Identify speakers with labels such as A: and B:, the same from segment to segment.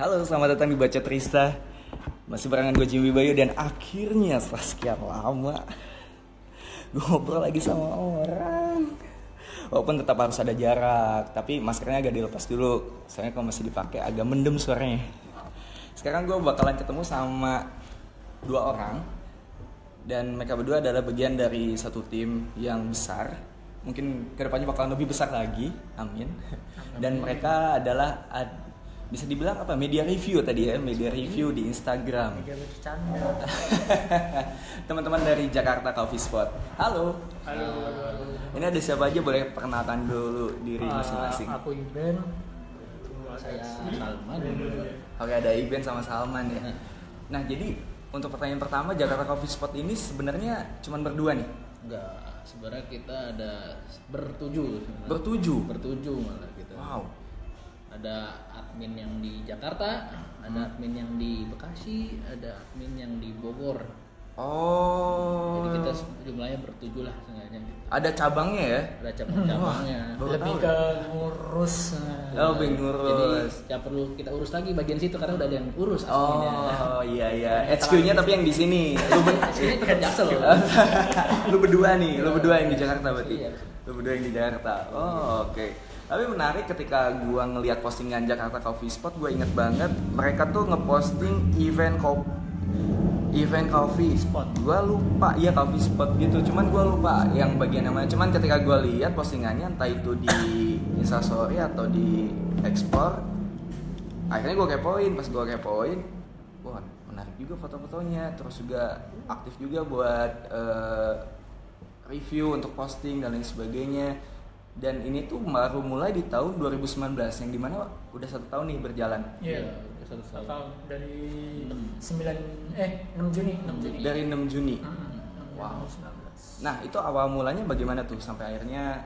A: Halo, selamat datang di Baca Trista Masih barengan gue Jimmy Bayu dan akhirnya setelah sekian lama Gue ngobrol lagi sama orang. Walaupun tetap harus ada jarak Tapi maskernya agak dilepas dulu. Soalnya kalau masih dipakai agak mendem suaranya. Sekarang gue bakalan ketemu sama dua orang. Dan mereka berdua adalah bagian dari satu tim yang besar. Mungkin ke depannya bakalan lebih besar lagi. Amin. Dan mereka adalah ad- bisa dibilang apa? Media review tadi ya media review di Instagram. Teman-teman dari Jakarta Coffee Spot. Halo.
B: Halo,
A: ini ada siapa aja boleh perkenalkan dulu diri
B: Ah,
A: masing-masing.
B: aku Iben.
C: saya Salman.
A: Oke ada Iben sama Salman ya. Nah jadi untuk pertanyaan pertama Jakarta Coffee Spot ini sebenarnya cuma berdua nih?
C: Enggak sebenarnya kita ada bertujuh. Sebenarnya.
A: bertujuh?
C: Bertujuh malah kita.
A: Wow
C: ada admin yang di Jakarta ada admin yang di Bekasi ada admin yang di Bogor
A: oh
C: jadi kita jumlahnya bertujuh lah sengaja gitu.
A: ada cabangnya ya
C: ada cabang-cabangnya
B: Lebih ke ngurus. nah.
A: oh
C: jadi
A: ngurus
C: nggak perlu kita urus lagi bagian situ karena udah ada yang urus
A: Oh iya iya, HQ-nya tapi yang di sini. Lu, ber-
C: Ini tetap jaksel loh.
A: lu berdua nih, lu berdua yang di Jakarta berarti.
C: Iya.
A: Lu berdua yang di Jakarta. Oh oke. Tapi menarik ketika gua ngelihat postingan Jakarta Coffee Spot, gua inget banget mereka tuh ngeposting event kopi event coffee spot. Gua lupa iya coffee spot gitu. Cuman gua lupa yang bagian namanya. Cuman ketika gua lihat postingannya entah itu di instastory atau di ekspor akhirnya gue kepoin. Pas gue kepoin wah menarik juga foto-fotonya. Terus juga aktif juga buat eh, review untuk posting dan lain sebagainya dan ini tuh baru mulai di tahun 2019 yang di mana udah satu tahun nih berjalan
B: Iya.
C: udah satu
B: Satu
C: tahun.
B: tahun dari
C: Enam.
B: 9 eh 6 Juni, 6 Juni.
A: dari 6 Juni
B: Hmm,
A: Wow.
B: 19.
A: nah itu awal mulanya bagaimana tuh sampai akhirnya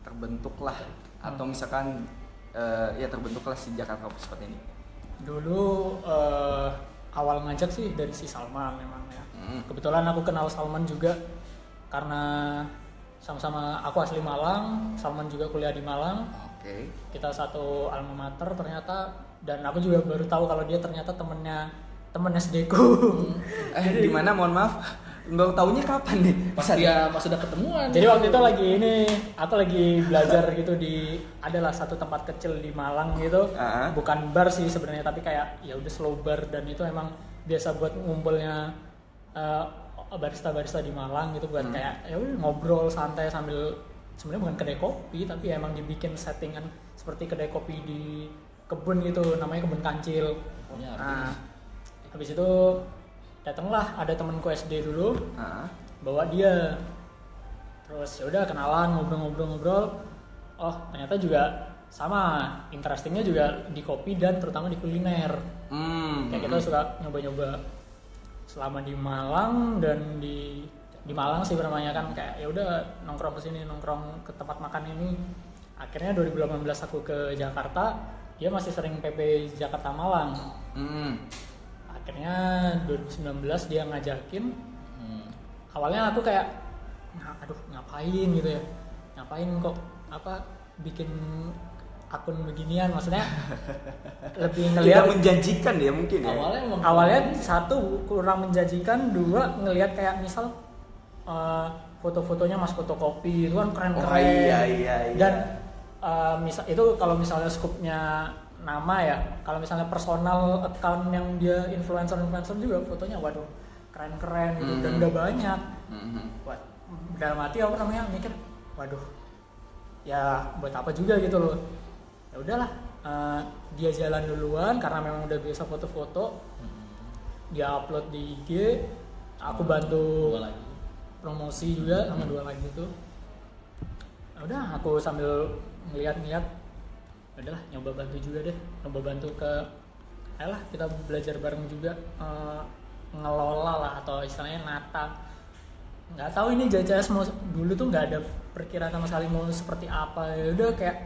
A: terbentuklah atau misalkan eh, ya terbentuklah si Jakarta Coffee Spot ini
B: Dulu eh, awal ngajak sih dari si Salman memang ya.
A: Hmm.
B: Kebetulan aku kenal Salman juga karena sama-sama aku asli Malang, Salman juga kuliah di Malang.
A: oke
B: Kita satu alma mater ternyata dan aku juga baru tahu kalau dia ternyata temennya temen SD ku.
A: eh gimana mohon maaf baru tahunya kapan nih
C: pas
A: Bisa
C: dia pas udah ketemuan
B: Jadi waktu itu lagi ini aku lagi belajar gitu di adalah satu tempat kecil di Malang gitu.
A: Ah.
B: Bukan bar sih sebenarnya tapi kayak ya udah slow bar dan itu emang biasa buat ngumpulnya eh, barista-barista di Malang gitu buat
A: Hmm.
B: kayak ya udah ngobrol santai sambil sebenarnya bukan kedai kopi tapi emang dibikin settingan seperti kedai kopi di kebun gitu namanya kebun kancil.
C: pokoknya
A: Ah.
C: artis
B: Habis itu datanglah ada temanku SD dulu
A: Ah.
B: bawa dia terus ya udah kenalan ngobrol-ngobrol-ngobrol oh ternyata juga sama interestingnya juga di kopi dan terutama di kuliner
A: Hmm.
B: kayak kita suka nyoba-nyoba selama di Malang dan di di Malang sih namanya kan kayak ya udah nongkrong ke sini nongkrong ke tempat makan ini akhirnya 2018 aku ke Jakarta dia masih sering PP Jakarta Malang
A: Hmm.
B: akhirnya 2019 dia ngajakin
C: Hmm.
B: awalnya aku kayak "Nah, aduh ngapain gitu ya ngapain kok apa bikin akun beginian maksudnya lebih
A: Tidak
B: ngelihat
A: menjanjikan ya mungkin ya.
C: awalnya
B: awalnya satu kurang menjanjikan dua ngelihat kayak misal eh, foto-fotonya mas fotokopi itu kan keren-keren
A: Oh, iya, iya, iya.
B: dan eh, misal itu kalau misalnya skupnya nama ya kalau misalnya personal account yang dia influencer influencer juga fotonya waduh keren-keren gitu dan
A: Mhm.
B: udah banyak
A: Mhm.
B: buat dalam hati aku namanya mikir waduh ya buat apa juga gitu loh ya udahlah eh, dia jalan duluan karena memang udah biasa foto-foto. Dia upload di IG aku bantu
C: dua lagi.
B: promosi juga sama dua lagi itu. Ya udah aku sambil ngeliat-ngeliat ya udahlah nyoba bantu juga deh. Nyoba bantu ke ayolah kita belajar bareng juga eh, ngelola lah atau istilahnya nata. Nggak tahu ini JCS mau dulu tuh nggak ada perkiraan sama sekali mau seperti apa. Ya udah kayak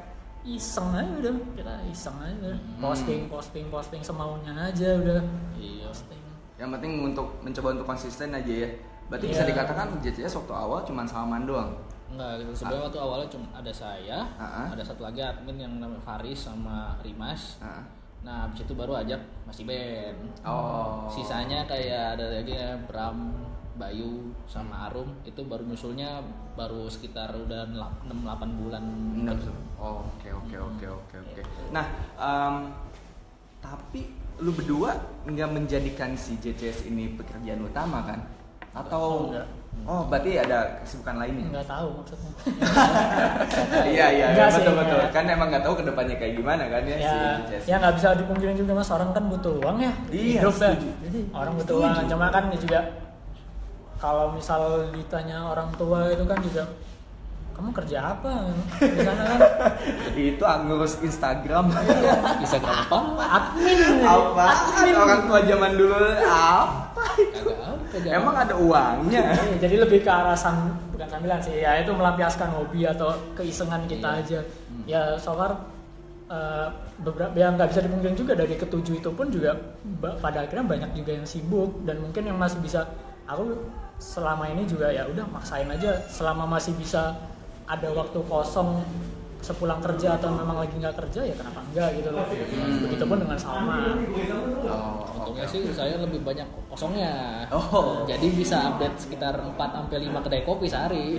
B: iseng aja udah kita iseng aja
A: Hmm.
B: posting posting posting semaunya aja udah
C: iya
B: posting
A: Yang penting untuk mencoba untuk konsisten aja ya. Berarti bisa
B: Iya.
A: dikatakan JCS waktu awal cuma Salman doang.
C: Enggak gitu. Sebenarnya waktu awalnya cuma ada saya,
A: Ah.
C: ada satu lagi admin yang namanya Faris sama Rimas.
A: Ah.
C: Nah, habis itu baru ajak masih band.
A: Oh.
C: Sisanya kayak ada lagi ya, Bram, Bayu, sama Arum itu baru nyusulnya baru sekitar udah 6-8 bulan.
A: Enam. Oh, Oke oke oke oke oke. Nah, em, tapi lu berdua nggak menjadikan si JCS ini pekerjaan utama kan? Atau
B: Enggak.
A: Oh, berarti ada kesibukan lainnya?
B: nggak tahu maksudnya
A: Iya iya
B: sih,
A: betul betul. Kan emang nggak tahu ke depannya kayak gimana kan ya,
B: ya
A: si JCS.
B: ya nggak bisa dipungkirin juga mas orang kan butuh uang ya
A: Iya,
B: hidup ya
A: setuju.
B: orang butuh uang cuma kan juga kalau misal ditanya orang tua itu kan juga kamu kerja apa di sana kan
A: Itu ngurus Instagram.
C: Instagram apa?
B: admin
A: apa? Orang tua zaman dulu apa?
C: Kagak apa,
A: Emang ada uangnya?
B: Iya, jadi lebih ke arah sam, bukan sambilan sih ya itu melampiaskan hobi atau keisengan kita
C: Iya.
B: aja ya so far eh, beberapa yang nggak bisa dipungkiri juga dari ketujuh itu pun juga pada akhirnya banyak juga yang sibuk dan mungkin yang masih bisa aku selama ini juga ya udah maksain aja selama masih bisa ada waktu kosong sepulang kerja atau memang lagi nggak kerja ya kenapa enggak gitu loh begitupun dengan Salma
A: Oh,
C: Untungnya sih saya lebih banyak kosongnya.
A: Oh.
C: Jadi bisa update sekitar 4 sampai 5 kedai kopi sehari.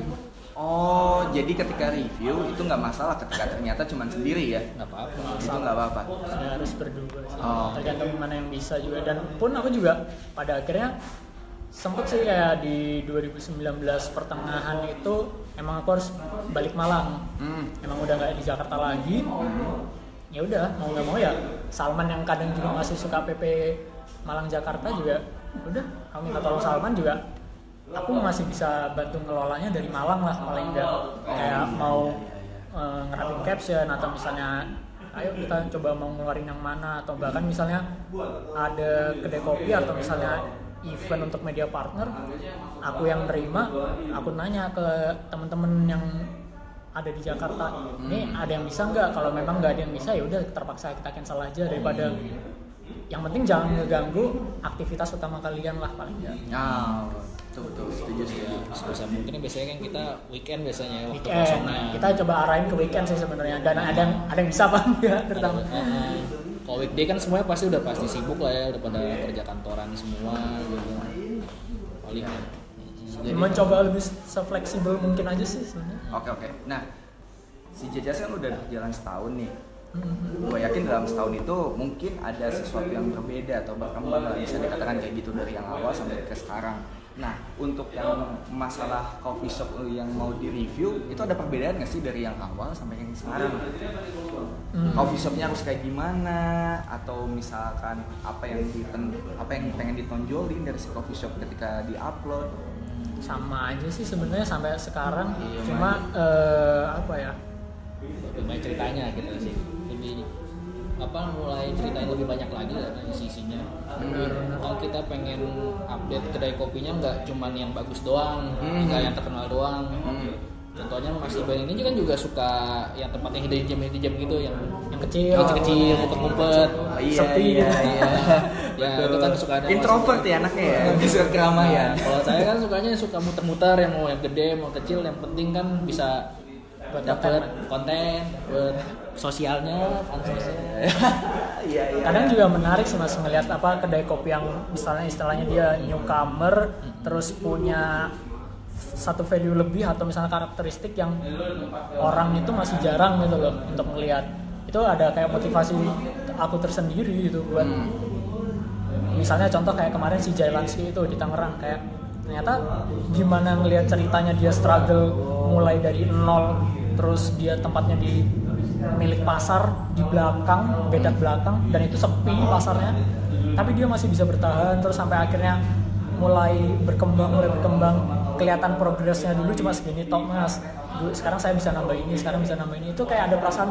A: Oh, jadi ketika review itu nggak masalah ketika ternyata cuma sendiri ya?
C: Nggak apa-apa.
A: Itu nggak apa-apa.
B: saya harus berdua sih
A: Oh.
B: tergantung mana yang bisa juga dan pun aku juga pada akhirnya sempet sih kayak di 2019 pertengahan itu emang aku harus balik Malang.
A: Hmm.
B: emang udah nggak di Jakarta lagi. Ya udah mau nggak mau ya Salman yang kadang juga masih suka PP Malang Jakarta juga udah aku minta tolong Salman juga. Aku masih bisa bantu ngelolanya dari Malang lah paling enggak kayak mau eh, ngerapin caption atau misalnya ayo kita coba mau ngeluarin yang mana atau bahkan misalnya ada kedai kopi atau misalnya event untuk media partner aku yang nerima aku nanya ke temen-temen yang ada di Jakarta ini ada yang bisa nggak? Kalau memang nggak ada yang bisa ya udah terpaksa kita cancel aja daripada yang penting jangan ngeganggu aktivitas utama kalian lah paling nggak.
A: Ah, betul betul. Setuju setuju.
C: Sebisa mungkin biasanya kan kita weekend biasanya waktu
B: weekend.
C: kosongnya.
B: kita coba arahin ke weekend sih sebenarnya. Dan ada yang ada yang bisa apa enggak terutama
C: Kalau weekday kan semuanya pasti udah pasti sibuk lah ya, udah pada kerja kantoran semua gitu. Paling ya.
A: Jadi-
B: mencoba lebih se-fleksibel mungkin aja sih sebenarnya
A: Oke oke. Nah, si JCS kan udah berjalan setahun nih.
B: Hmm.
A: Gue yakin dalam setahun itu mungkin ada sesuatu yang berbeda atau berkembang lah bisa dikatakan kayak gitu dari yang awal sampai ke sekarang. Nah, untuk yang masalah coffee shop yang mau di-review, itu ada perbedaan nggak sih dari yang awal sampai yang sekarang?
B: Hmm.
A: Coffee shopnya harus kayak gimana? Atau misalkan apa yang dipen, apa yang pengen ditonjolin dari si coffee shop ketika di-upload?
B: sama aja sih sebenarnya sampai sekarang
C: Iya,
B: cuma eh, apa ya
C: lebih banyak ceritanya gitu sih. Lebih apa mulai ceritain lebih banyak lagi lah dari sisinya. Kalau kita pengen update kedai kopinya nggak cuman yang bagus doang,
A: Hmm.
C: nggak yang terkenal doang.
A: Hmm.
C: Contohnya masih band ini kan juga suka yang tempat yang hidden gem gitu yang
B: yang kecil
C: yang kecil-kecil, ngumpet-ngumpet.
A: Oh, iya,
B: Sepi.
A: iya, iya.
C: Ya,
A: Betul.
C: itu kan kesukaan
A: Introvert ya anaknya ya, bisa keramaian.
C: Nah, kalau saya kan sukanya suka muter-muter yang mau yang gede mau kecil yang penting kan bisa
B: Buat
C: dapat konten, buat sosialnya.
A: Iya, iya.
B: kadang juga menarik sih mas ngelihat apa kedai kopi yang misalnya istilahnya dia newcomer terus punya satu value lebih atau misalnya karakteristik yang orang itu masih jarang gitu loh untuk melihat itu ada kayak motivasi aku tersendiri gitu buat misalnya contoh kayak kemarin si Jailanski itu di Tangerang kayak ternyata gimana ngelihat ceritanya dia struggle mulai dari nol terus dia tempatnya di milik pasar di belakang bedak belakang dan itu sepi pasarnya. Tapi dia masih bisa bertahan terus sampai akhirnya mulai berkembang mulai berkembang. Kelihatan progresnya dulu cuma segini tok mas. Sekarang saya bisa nambah ini sekarang bisa nambah ini. Itu kayak ada perasaan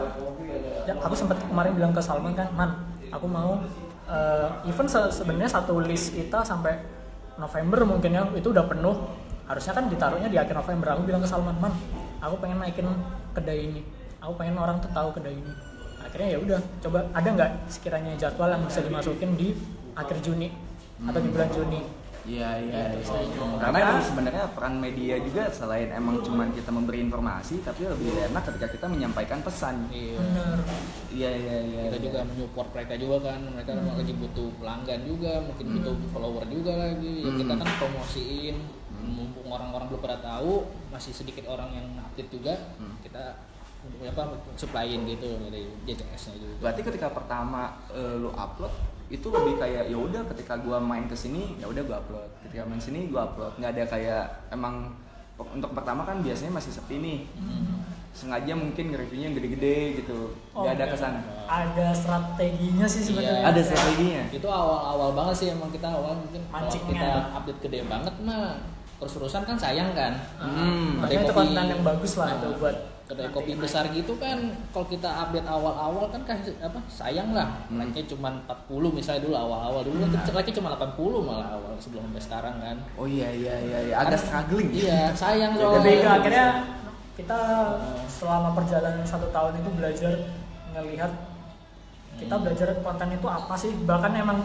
B: ya, aku sempat kemarin bilang ke Salman kan man aku mau eh, even se- sebenarnya satu list kita sampai November mungkin ya itu udah penuh. Harusnya kan ditaruhnya di akhir November. Aku bilang ke Salman man aku pengen naikin kedai ini aku pengen orang tuh tahu kedai ini akhirnya ya udah coba ada nggak sekiranya jadwal yang bisa dimasukin di akhir Juni atau di bulan Juni
A: Iya iya.
B: Gitu
A: iya.
B: sih.
A: Karena emang sebenarnya peran media juga selain emang cuman kita memberi informasi, tapi lebih enak ketika kita menyampaikan pesan.
C: Iya.
A: Iya iya iya.
C: kita
A: iya.
C: juga menyupport mereka juga kan mereka lagi butuh pelanggan juga mungkin butuh follower juga lagi ya kita
A: Hmm.
C: kan promosiin mumpung orang-orang belum pada tahu masih sedikit orang yang update juga
A: Hmm.
C: kita apa supplyin gitu dari JCS nya juga
A: Berarti ketika pertama eh, lu upload itu lebih kayak ya udah ketika gua main ke sini ya udah gua upload. Ketika main sini gua upload. nggak ada kayak emang untuk pertama kan biasanya masih sepi nih. Sengaja mungkin nge-reviewnya yang gede-gede gitu.
B: Oh,
A: Nggak ada
B: enggak.
A: ke sana.
B: ada strateginya sih sebenarnya
C: Iya.
A: Ada strateginya.
C: itu awal-awal banget sih emang kita awal mungkin kita update gede banget mah terus-terusan kan sayang kan
A: Hmm.
B: makanya itu konten yang bagus lah itu
C: Nah,
B: buat
C: kedai kopi
B: naik.
C: besar gitu kan kalau kita update awal-awal kan kasih apa sayang lah
A: Hmm.
C: like-nya cuma 40 misalnya dulu awal-awal dulu kan like-nya cuma 80 malah awal sebelum sampai sekarang kan
A: Oh iya iya iya, iya. agak struggling.
C: iya sayang
A: Jadi
C: soalnya
B: ke akhirnya kita selama perjalanan satu tahun itu belajar ngelihat kita
C: Hmm.
B: belajar konten itu apa sih bahkan emang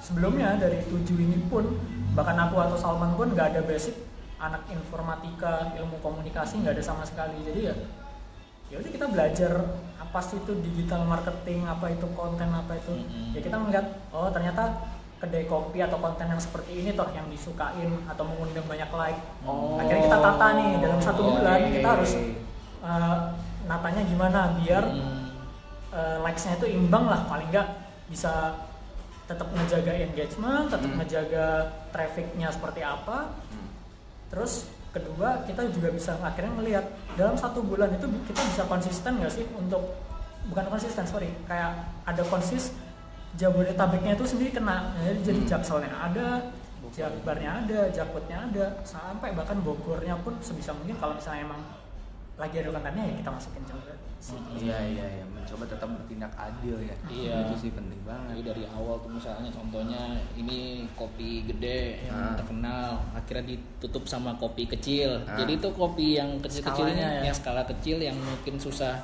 B: sebelumnya dari tujuh ini pun bahkan aku atau Salman pun nggak ada basic anak informatika ilmu komunikasi nggak ada sama sekali jadi ya ya udah kita belajar apa sih itu digital marketing apa itu konten apa itu
C: Mm-mm.
B: ya kita melihat oh ternyata kedai kopi atau konten yang seperti ini toh yang disukain atau mengundang banyak like
A: Oh.
B: akhirnya kita tata nih dalam satu
C: Oke.
B: bulan kita harus uh, natanya gimana biar
C: Hmm.
B: uh, likes-nya itu imbang lah paling nggak bisa tetap ngejaga engagement tetap
A: Hmm.
B: ngejaga trafficnya seperti apa
A: Hmm.
B: terus kedua kita juga bisa akhirnya melihat dalam satu bulan itu kita bisa konsisten nggak sih untuk bukan konsisten sorry kayak ada konsis Jabodetabeknya itu sendiri kena jadi, jadi
A: Hmm.
B: jakselnya ada jakbarnya ada jakutnya ada sampai bahkan Bogornya pun sebisa mungkin kalau misalnya emang lagi ada kontennya ya kita masukin juga sih.
A: Iya iya iya, mencoba tetap bertindak adil ya.
C: Iya.
A: Itu sih penting
C: Jadi
A: banget.
C: dari awal tuh misalnya contohnya ini kopi gede yang
A: Ah.
C: terkenal akhirnya ditutup sama kopi kecil.
A: Ah.
C: Jadi itu kopi yang kecil-kecil ini
B: Skalanya ya.
C: yang skala kecil yang mungkin susah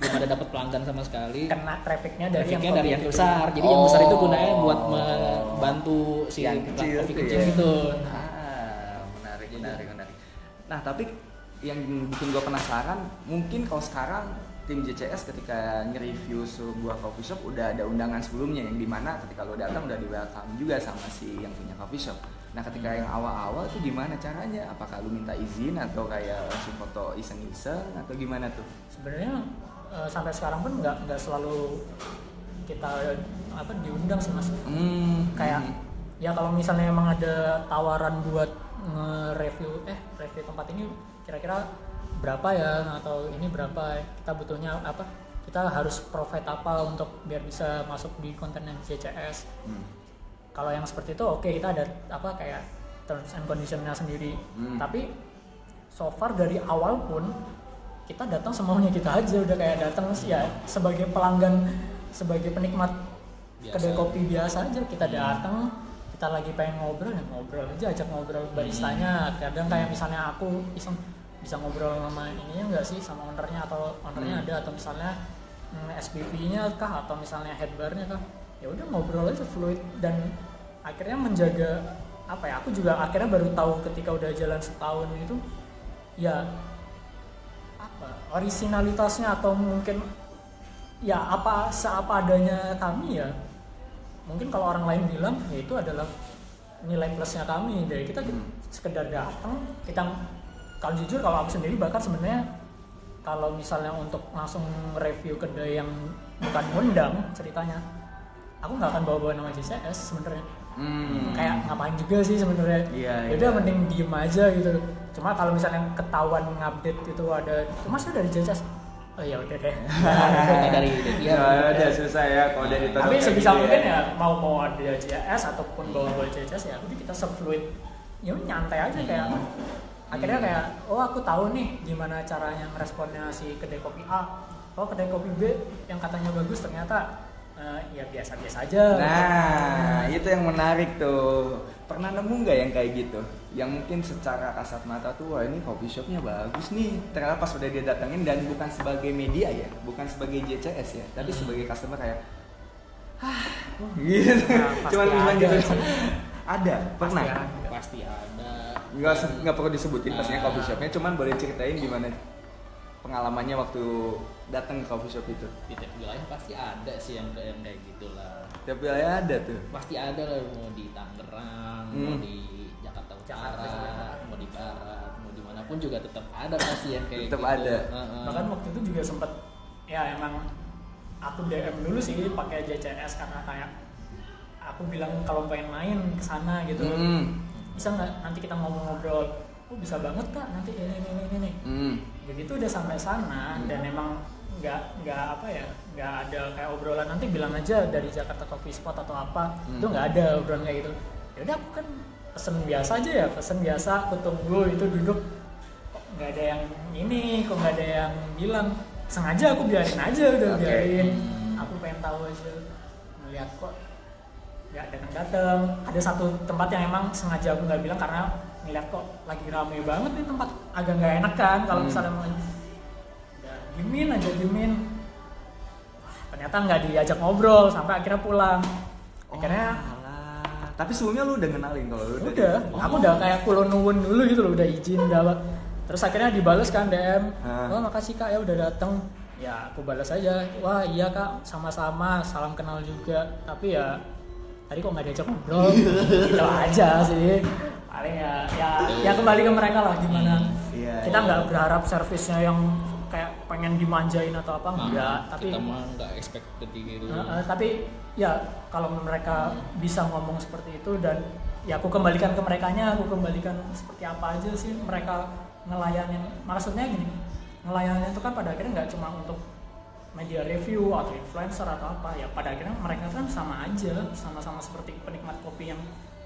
C: belum ada dapat pelanggan sama sekali.
B: kena trafficnya dari
C: Trafficnya
B: yang
C: dari yang besar. Jadi yang besar itu gunanya buat
A: Oh.
C: membantu si
A: Yang kecil
C: kopi kecil
A: ya.
C: gitu.
A: Ah, menarik menarik menarik. Nah tapi yang bikin gue penasaran, mungkin kalau sekarang tim JCS ketika nge-review sebuah coffee shop udah ada undangan sebelumnya yang di mana ketika lo datang udah di welcome juga sama si yang punya coffee shop. Nah ketika yang awal-awal tuh gimana caranya? Apakah lu minta izin atau kayak langsung foto iseng-iseng atau gimana tuh?
B: sebenarnya eh, sampai sekarang pun nggak nggak selalu kita apa diundang sih mas
A: Hmm,
B: kayak
A: hmm.
B: ya kalau misalnya emang ada tawaran buat nge-review eh review tempat ini kira-kira berapa ya atau ini berapa kita butuhnya apa? Kita harus profit apa untuk biar bisa masuk di konten yang CCS
A: Hmm.
B: kalau yang seperti itu oke kita ada apa kayak terms and conditionnya sendiri.
A: Hmm.
B: tapi so far dari awal pun kita datang semaunya kita aja udah kayak datang ya sebagai pelanggan sebagai penikmat
C: Biasa.
B: kedai kopi biasa aja. Kita datang kita lagi pengen ngobrol ya ngobrol aja ajak ngobrol baristanya. Kadang kayak misalnya aku iseng bisa ngobrol sama ininya enggak sih sama ownernya atau ownernya
A: Hmm.
B: ada atau misalnya hmm, SPV-nya kah atau misalnya headbarnya kah ya udah ngobrol aja fluid dan akhirnya menjaga apa ya aku juga akhirnya baru tahu ketika udah jalan setahun itu ya apa originalitasnya atau mungkin ya apa seapa adanya kami ya mungkin kalau orang lain bilang ya itu adalah nilai plusnya kami dari kita
A: Hmm.
B: sekedar datang kita kalau jujur kalau aku sendiri bahkan sebenarnya kalau misalnya untuk langsung review kedai yang bukan ngundang ceritanya aku nggak akan bawa-bawa nama JCS sebenarnya.
A: Hmm.
B: kayak ngapain juga sih sebenarnya?
A: Iya,
B: Ya
A: iya.
B: udah mending diem aja gitu. Cuma kalau misalnya ketahuan ngupdate itu ada mas udah dari JCS oh ya udah deh.
C: Dari dari
A: Ya, udah susah ya kalau ditutup
B: tapi sebisa
A: gitu
B: mungkin ya mau mau ada JCS ataupun bawa bawa JCS ya udah kita se-fluid ya nyantai aja kayak akhirnya kayak oh aku tahu nih gimana caranya responnya si kedai kopi A oh kedai kopi B yang katanya bagus ternyata eh, ya biasa-biasa aja
A: Nah, itu yang menarik tuh. Pernah nemu nggak yang kayak gitu? Yang mungkin secara kasat mata tuh, wah ini coffee shopnya bagus nih. Ternyata pas udah dia datengin dan bukan sebagai media ya, bukan sebagai JCS ya, tapi sebagai customer kayak, ah, gitu.
B: Nah,
A: Cuman bilang
B: ada
A: gitu. ada, pernah.
B: Pasti ada.
C: pasti ada
A: nggak nggak perlu disebutin pastinya
C: Nah.
A: coffee shopnya cuman boleh ceritain gimana pengalamannya waktu datang ke coffee shop itu
C: di tiap wilayah pasti ada sih yang kayak yang kayak gitulah
A: tiap wilayah ada tuh
C: pasti ada lah mau di Tangerang mau
A: Hmm.
C: di Jakarta
B: Jakarta
C: Utara
B: juga.
C: mau di Barat mau di mana pun juga tetap ada pasti yang kayak
A: Tetap
C: gitu
A: ada.
C: Heeh.
B: bahkan waktu itu juga sempet ya emang aku DM dulu sih pakai JCS karena kayak aku bilang kalau pengen main ke sana gitu
A: Hmm.
B: Bisa nggak nanti kita ngobrol-ngobrol oh bisa banget kak nanti ini ini ini ini
A: Hmm.
B: begitu udah sampai sana
A: Hmm.
B: dan emang nggak nggak apa ya nggak ada kayak obrolan nanti bilang aja dari Jakarta Coffee Spot atau apa
A: Hmm.
B: itu nggak ada obrolan kayak gitu ya udah aku kan pesen biasa aja ya pesen biasa aku tunggu itu duduk kok nggak ada yang ini kok nggak ada yang bilang sengaja aku biarin aja udah
A: Oke.
B: biarin
C: Hmm.
B: aku pengen tahu aja ngeliat kok nggak datang datang ada satu tempat yang emang sengaja aku nggak bilang karena ngeliat kok lagi rame banget nih tempat. Agak nggak enak kan kalau
A: Hmm.
B: misalnya mau udah dimin aja dimin Wah, ternyata nggak diajak ngobrol sampai akhirnya pulang. Akhirnya
A: Oh, alah. tapi sebelumnya lu udah kenalin kalau lu
B: udah aku udah kayak kulo nuwun dulu gitu loh udah izin udah terus akhirnya dibales kan DM wah makasih kak ya udah dateng. Ya aku balas aja. Wah iya kak. Sama-sama. Salam kenal juga. Tapi ya tadi kok nggak diajak ngobrol? Gitu aja sih. Paling ya ya ya kembali ke mereka lah gimana?
A: Iya,
B: kita
A: iya.
B: nggak berharap servisnya yang kayak pengen dimanjain atau apa
C: Nah,
B: enggak tapi
C: kita mah nggak expected gitu
B: Uh, uh, tapi ya kalau mereka bisa ngomong seperti itu dan ya aku kembalikan ke mereka aku kembalikan seperti apa aja sih mereka ngelayanin. Maksudnya gini ngelayanin itu kan pada akhirnya nggak cuma untuk media review atau influencer atau apa ya pada akhirnya mereka kan sama aja sama-sama seperti penikmat kopi yang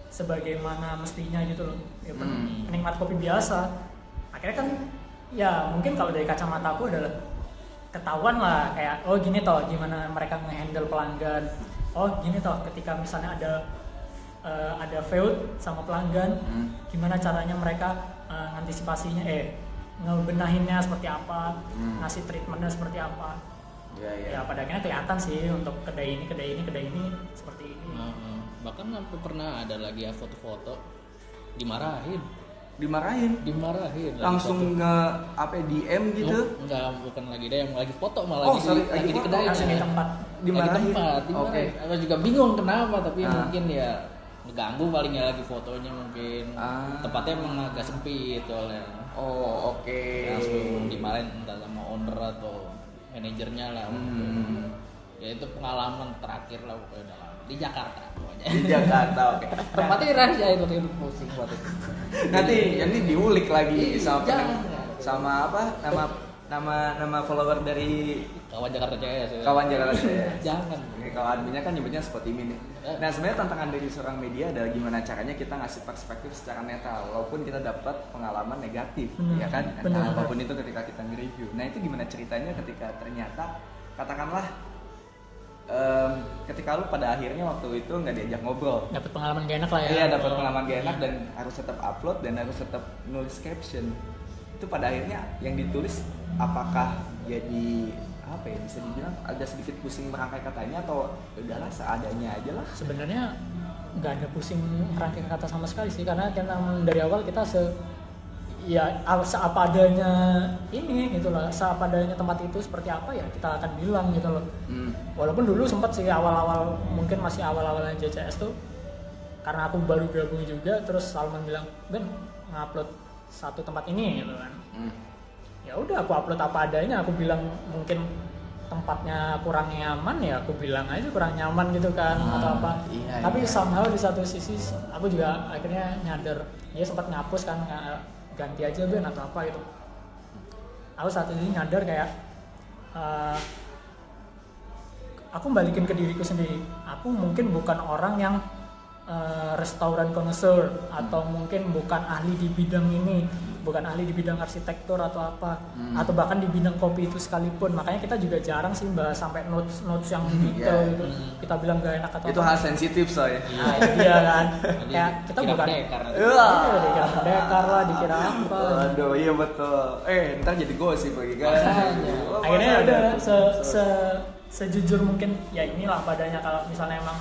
B: sebagaimana mestinya gitu loh ya, pen-
A: Hmm.
B: penikmat kopi biasa akhirnya kan ya mungkin kalau dari kacamata aku adalah ketahuan lah kayak oh gini toh gimana mereka ngehandle pelanggan oh gini toh ketika misalnya ada eh, ada feud sama pelanggan
A: Hmm.
B: gimana caranya mereka eh, ngantisipasinya eh ngebenahinnya seperti apa
A: Hmm.
B: ngasih treatmentnya seperti apa
A: Iya, iya.
B: ya pada akhirnya kelihatan sih untuk kedai ini kedai ini kedai ini seperti ini.
C: Heeh. bahkan sampai pernah ada lagi ya foto-foto. Dimarahin.
A: Dimarahin.
C: Dimarahin. Lagi
A: langsung
C: foto.
A: nge apa ya, DM gitu?
C: Oh, enggak bukan lagi dia yang lagi foto malah
A: Oh,
C: lagi,
A: sorry,
C: di,
A: lagi
C: lagi di kedai.
B: Langsung di tempat.
C: Lagi
A: dimarahin
C: tempat
A: oke.
C: dimarahin. Aku juga bingung kenapa tapi
A: Ah.
C: mungkin ya ngeganggu palingnya lagi fotonya mungkin.
A: Ah.
C: tempatnya emang agak sempit soalnya.
A: Oh oke.
C: Langsung dimarahin entah sama owner atau manajernya lah.
A: Hmm.
C: ya itu pengalaman terakhir lah pokoknya dalam di Jakarta pokoknya.
A: Di Jakarta oke.
C: Tempatnya rahasia itu itu pusing buat itu.
A: Nanti ini diulik lagi sama
C: jangan.
A: sama apa? Nama nama nama follower dari
C: kawan Jakarta CS ya.
A: kawan Jakarta saya
C: jangan
A: kalau adminnya kan nyebutnya seperti ini nih.
C: Eh.
A: Nah sebenarnya tantangan dari seorang media adalah gimana caranya kita ngasih perspektif secara netral, walaupun kita dapat pengalaman negatif,
B: Benar.
A: ya kan? Nah, apa pun itu ketika kita nge-review. Nah itu gimana ceritanya ketika ternyata katakanlah em, ketika lu pada akhirnya waktu itu nggak diajak ngobrol,
B: dapat pengalaman gak enak lah ya
A: Iya dapat
B: Oh.
A: pengalaman gak enak dan harus tetap upload dan harus tetap nulis caption. Itu pada akhirnya yang ditulis apakah jadi apa ya bisa dibilang agak sedikit pusing merangkai katanya atau ya udahlah seadanya aja lah.
B: sebenarnya nggak ada pusing rangkai kata sama sekali sih karena kita dari awal kita se ya seapa adanya ini gitu lah seapa adanya tempat itu seperti apa ya kita akan bilang gitu loh
A: Hmm.
B: walaupun dulu sempat sih awal-awal mungkin masih awal-awalnya JCS tuh karena aku baru gabung juga terus Salman bilang Ben ngupload satu tempat ini gitu kan
A: Hmm.
B: Ya udah aku upload apa adanya. Aku bilang mungkin tempatnya kurang nyaman ya aku bilang aja kurang nyaman gitu kan
A: Ah,
B: atau apa.
A: iya,
B: tapi
A: iya.
B: somehow di satu sisi aku juga akhirnya nyadar. Dia sempat ngapus kan ganti aja Ben atau apa gitu. Aku saat ini nyadar kayak eh, aku balikin ke diriku sendiri. Aku mungkin bukan orang yang eh, restoran connoisseur atau mungkin bukan ahli di bidang ini bukan ahli di bidang arsitektur atau apa
A: Hmm.
B: atau bahkan di bidang kopi itu sekalipun makanya kita juga jarang sih bahas sampai notes notes yang detail
A: Iya.
B: gitu kita bilang gak enak atau
A: Itu hal sensitif soalnya.
B: nah itu dia kan kayak kita bukan.
A: Wah.
B: Iya, dikira pendekar lah dikira apa
A: Waduh, iya betul. Eh, ntar jadi gosip lagi kan.
C: Makanya.
A: Oh,
B: akhirnya udah
A: ada
B: se, se sejujur mungkin ya inilah padanya kalau misalnya emang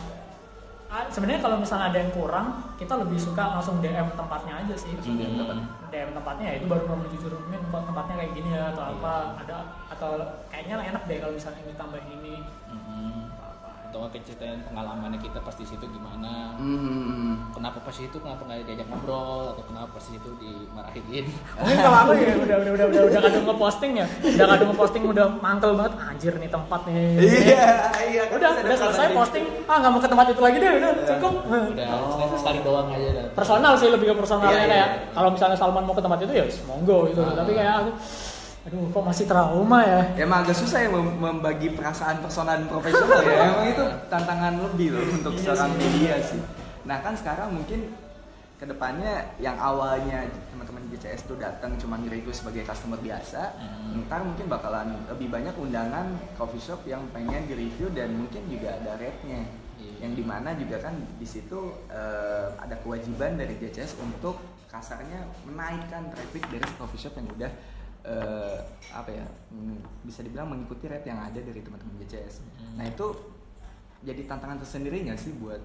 B: sebenarnya kalau misalnya ada yang kurang kita lebih suka langsung DM tempatnya aja sih.
A: Langsung DM tempatnya.
B: DM tempatnya ya itu baru kamu jujur kok tempatnya kayak gini ya? Atau apa? Ada? Atau kayaknya enak deh kalau misalnya ini
C: Mm-mm. Atau nggak ceritain pengalamannya kita pas di situ gimana
A: Hmm.
C: kenapa pas itu kenapa nggak diajak ngobrol atau kenapa pas itu dimarahin
B: mungkin kalau aku ya udah udah udah udah udah kadang ngeposting ya udah kadang ngeposting udah mangkel banget anjir nih tempat nih
A: Iya, iya. kan
B: udah udah selesai posting ah nggak mau ke tempat itu lagi deh udah cukup
C: udah sekali- sekali doang aja dah.
B: personal sih lebih ke personalnya
A: Iya, iya,
B: kayak
A: iya.
B: kalau misalnya Salman mau ke tempat itu ya monggo gitu
C: Ah.
B: tapi kayak aku aduh kok masih trauma ya
A: Ya emang agak susah ya mem- membagi perasaan personal dan profesional ya. Emang itu tantangan lebih loh untuk
B: Iya
A: seorang
B: sih.
A: media sih. Nah kan sekarang mungkin ke depannya yang awalnya teman-teman GCS tuh datang cuma nge-review sebagai customer biasa,
C: Hmm.
A: ntar mungkin bakalan lebih banyak undangan coffee shop yang pengen di-review dan mungkin juga ada rate-nya.
C: Iya.
A: Yang di mana juga kan di situ eh, ada kewajiban dari GCS untuk kasarnya menaikkan traffic dari coffee shop yang udah eh, apa ya bisa dibilang mengikuti rate yang ada dari teman-teman GCS.
C: Hmm.
A: Nah itu jadi tantangan tersendiri nggak sih buat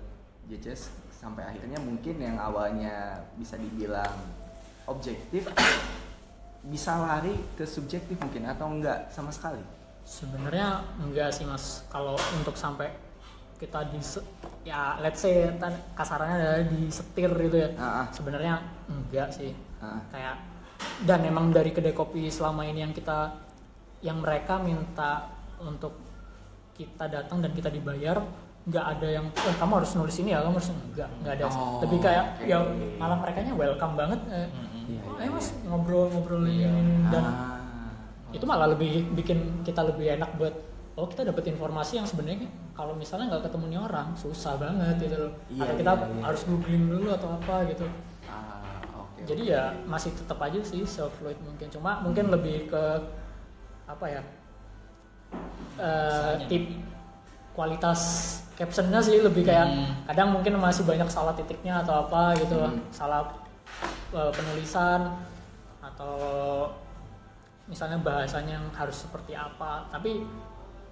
A: GCS sampai akhirnya mungkin yang awalnya bisa dibilang objektif bisa lari ke subjektif mungkin atau enggak sama sekali.
B: sebenarnya enggak sih mas kalau untuk sampai kita di ya let's say kasarannya adalah disetir gitu ya
A: Ah, ah.
B: sebenarnya enggak sih
A: Ah.
B: kayak dan emang dari kedai kopi selama ini yang kita yang mereka minta untuk kita datang dan kita dibayar nggak ada yang eh, kamu harus nulis ini ya kamu harus enggak nggak ada.
A: Oh,
B: lebih kayak
A: oke.
B: ya malah mereka welcome banget eh.
A: Iya, iya,
B: ayo mas
A: iya.
C: Iya.
B: ini, dan
A: Ah.
B: itu malah lebih bikin kita lebih enak buat oh kita dapat informasi yang sebenarnya kalau misalnya nggak ketemu nih orang susah banget gitu loh
A: Iya,
B: atau kita
A: iya, iya.
B: harus googling dulu atau apa gitu. Jadi ya masih tetap aja sih self fluid mungkin cuma mungkin lebih ke apa ya eh,
C: Bahasanya.
B: tip kualitas captionnya sih lebih kayak
C: Hmm.
B: kadang mungkin masih banyak salah titiknya atau apa gitu
A: Hmm.
B: salah eh, penulisan atau misalnya bahasanya yang harus seperti apa tapi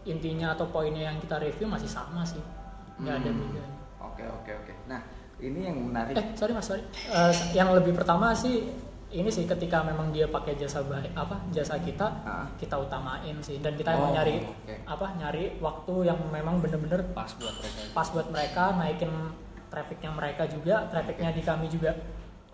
B: intinya atau poinnya yang kita review masih sama sih nggak ada
A: Hmm.
B: bedanya
A: Oke oke oke. Nah ini yang menarik.
B: eh sorry mas sorry Eh, yang lebih pertama sih ini sih ketika memang dia pakai jasa baik apa jasa kita
A: Ah.
B: kita utamain sih dan kita
A: Oh,
B: nyari
A: oke.
B: apa nyari waktu yang memang bener-bener
C: pas buat mereka
B: pas buat mereka naikin trafficnya mereka juga trafficnya di kami juga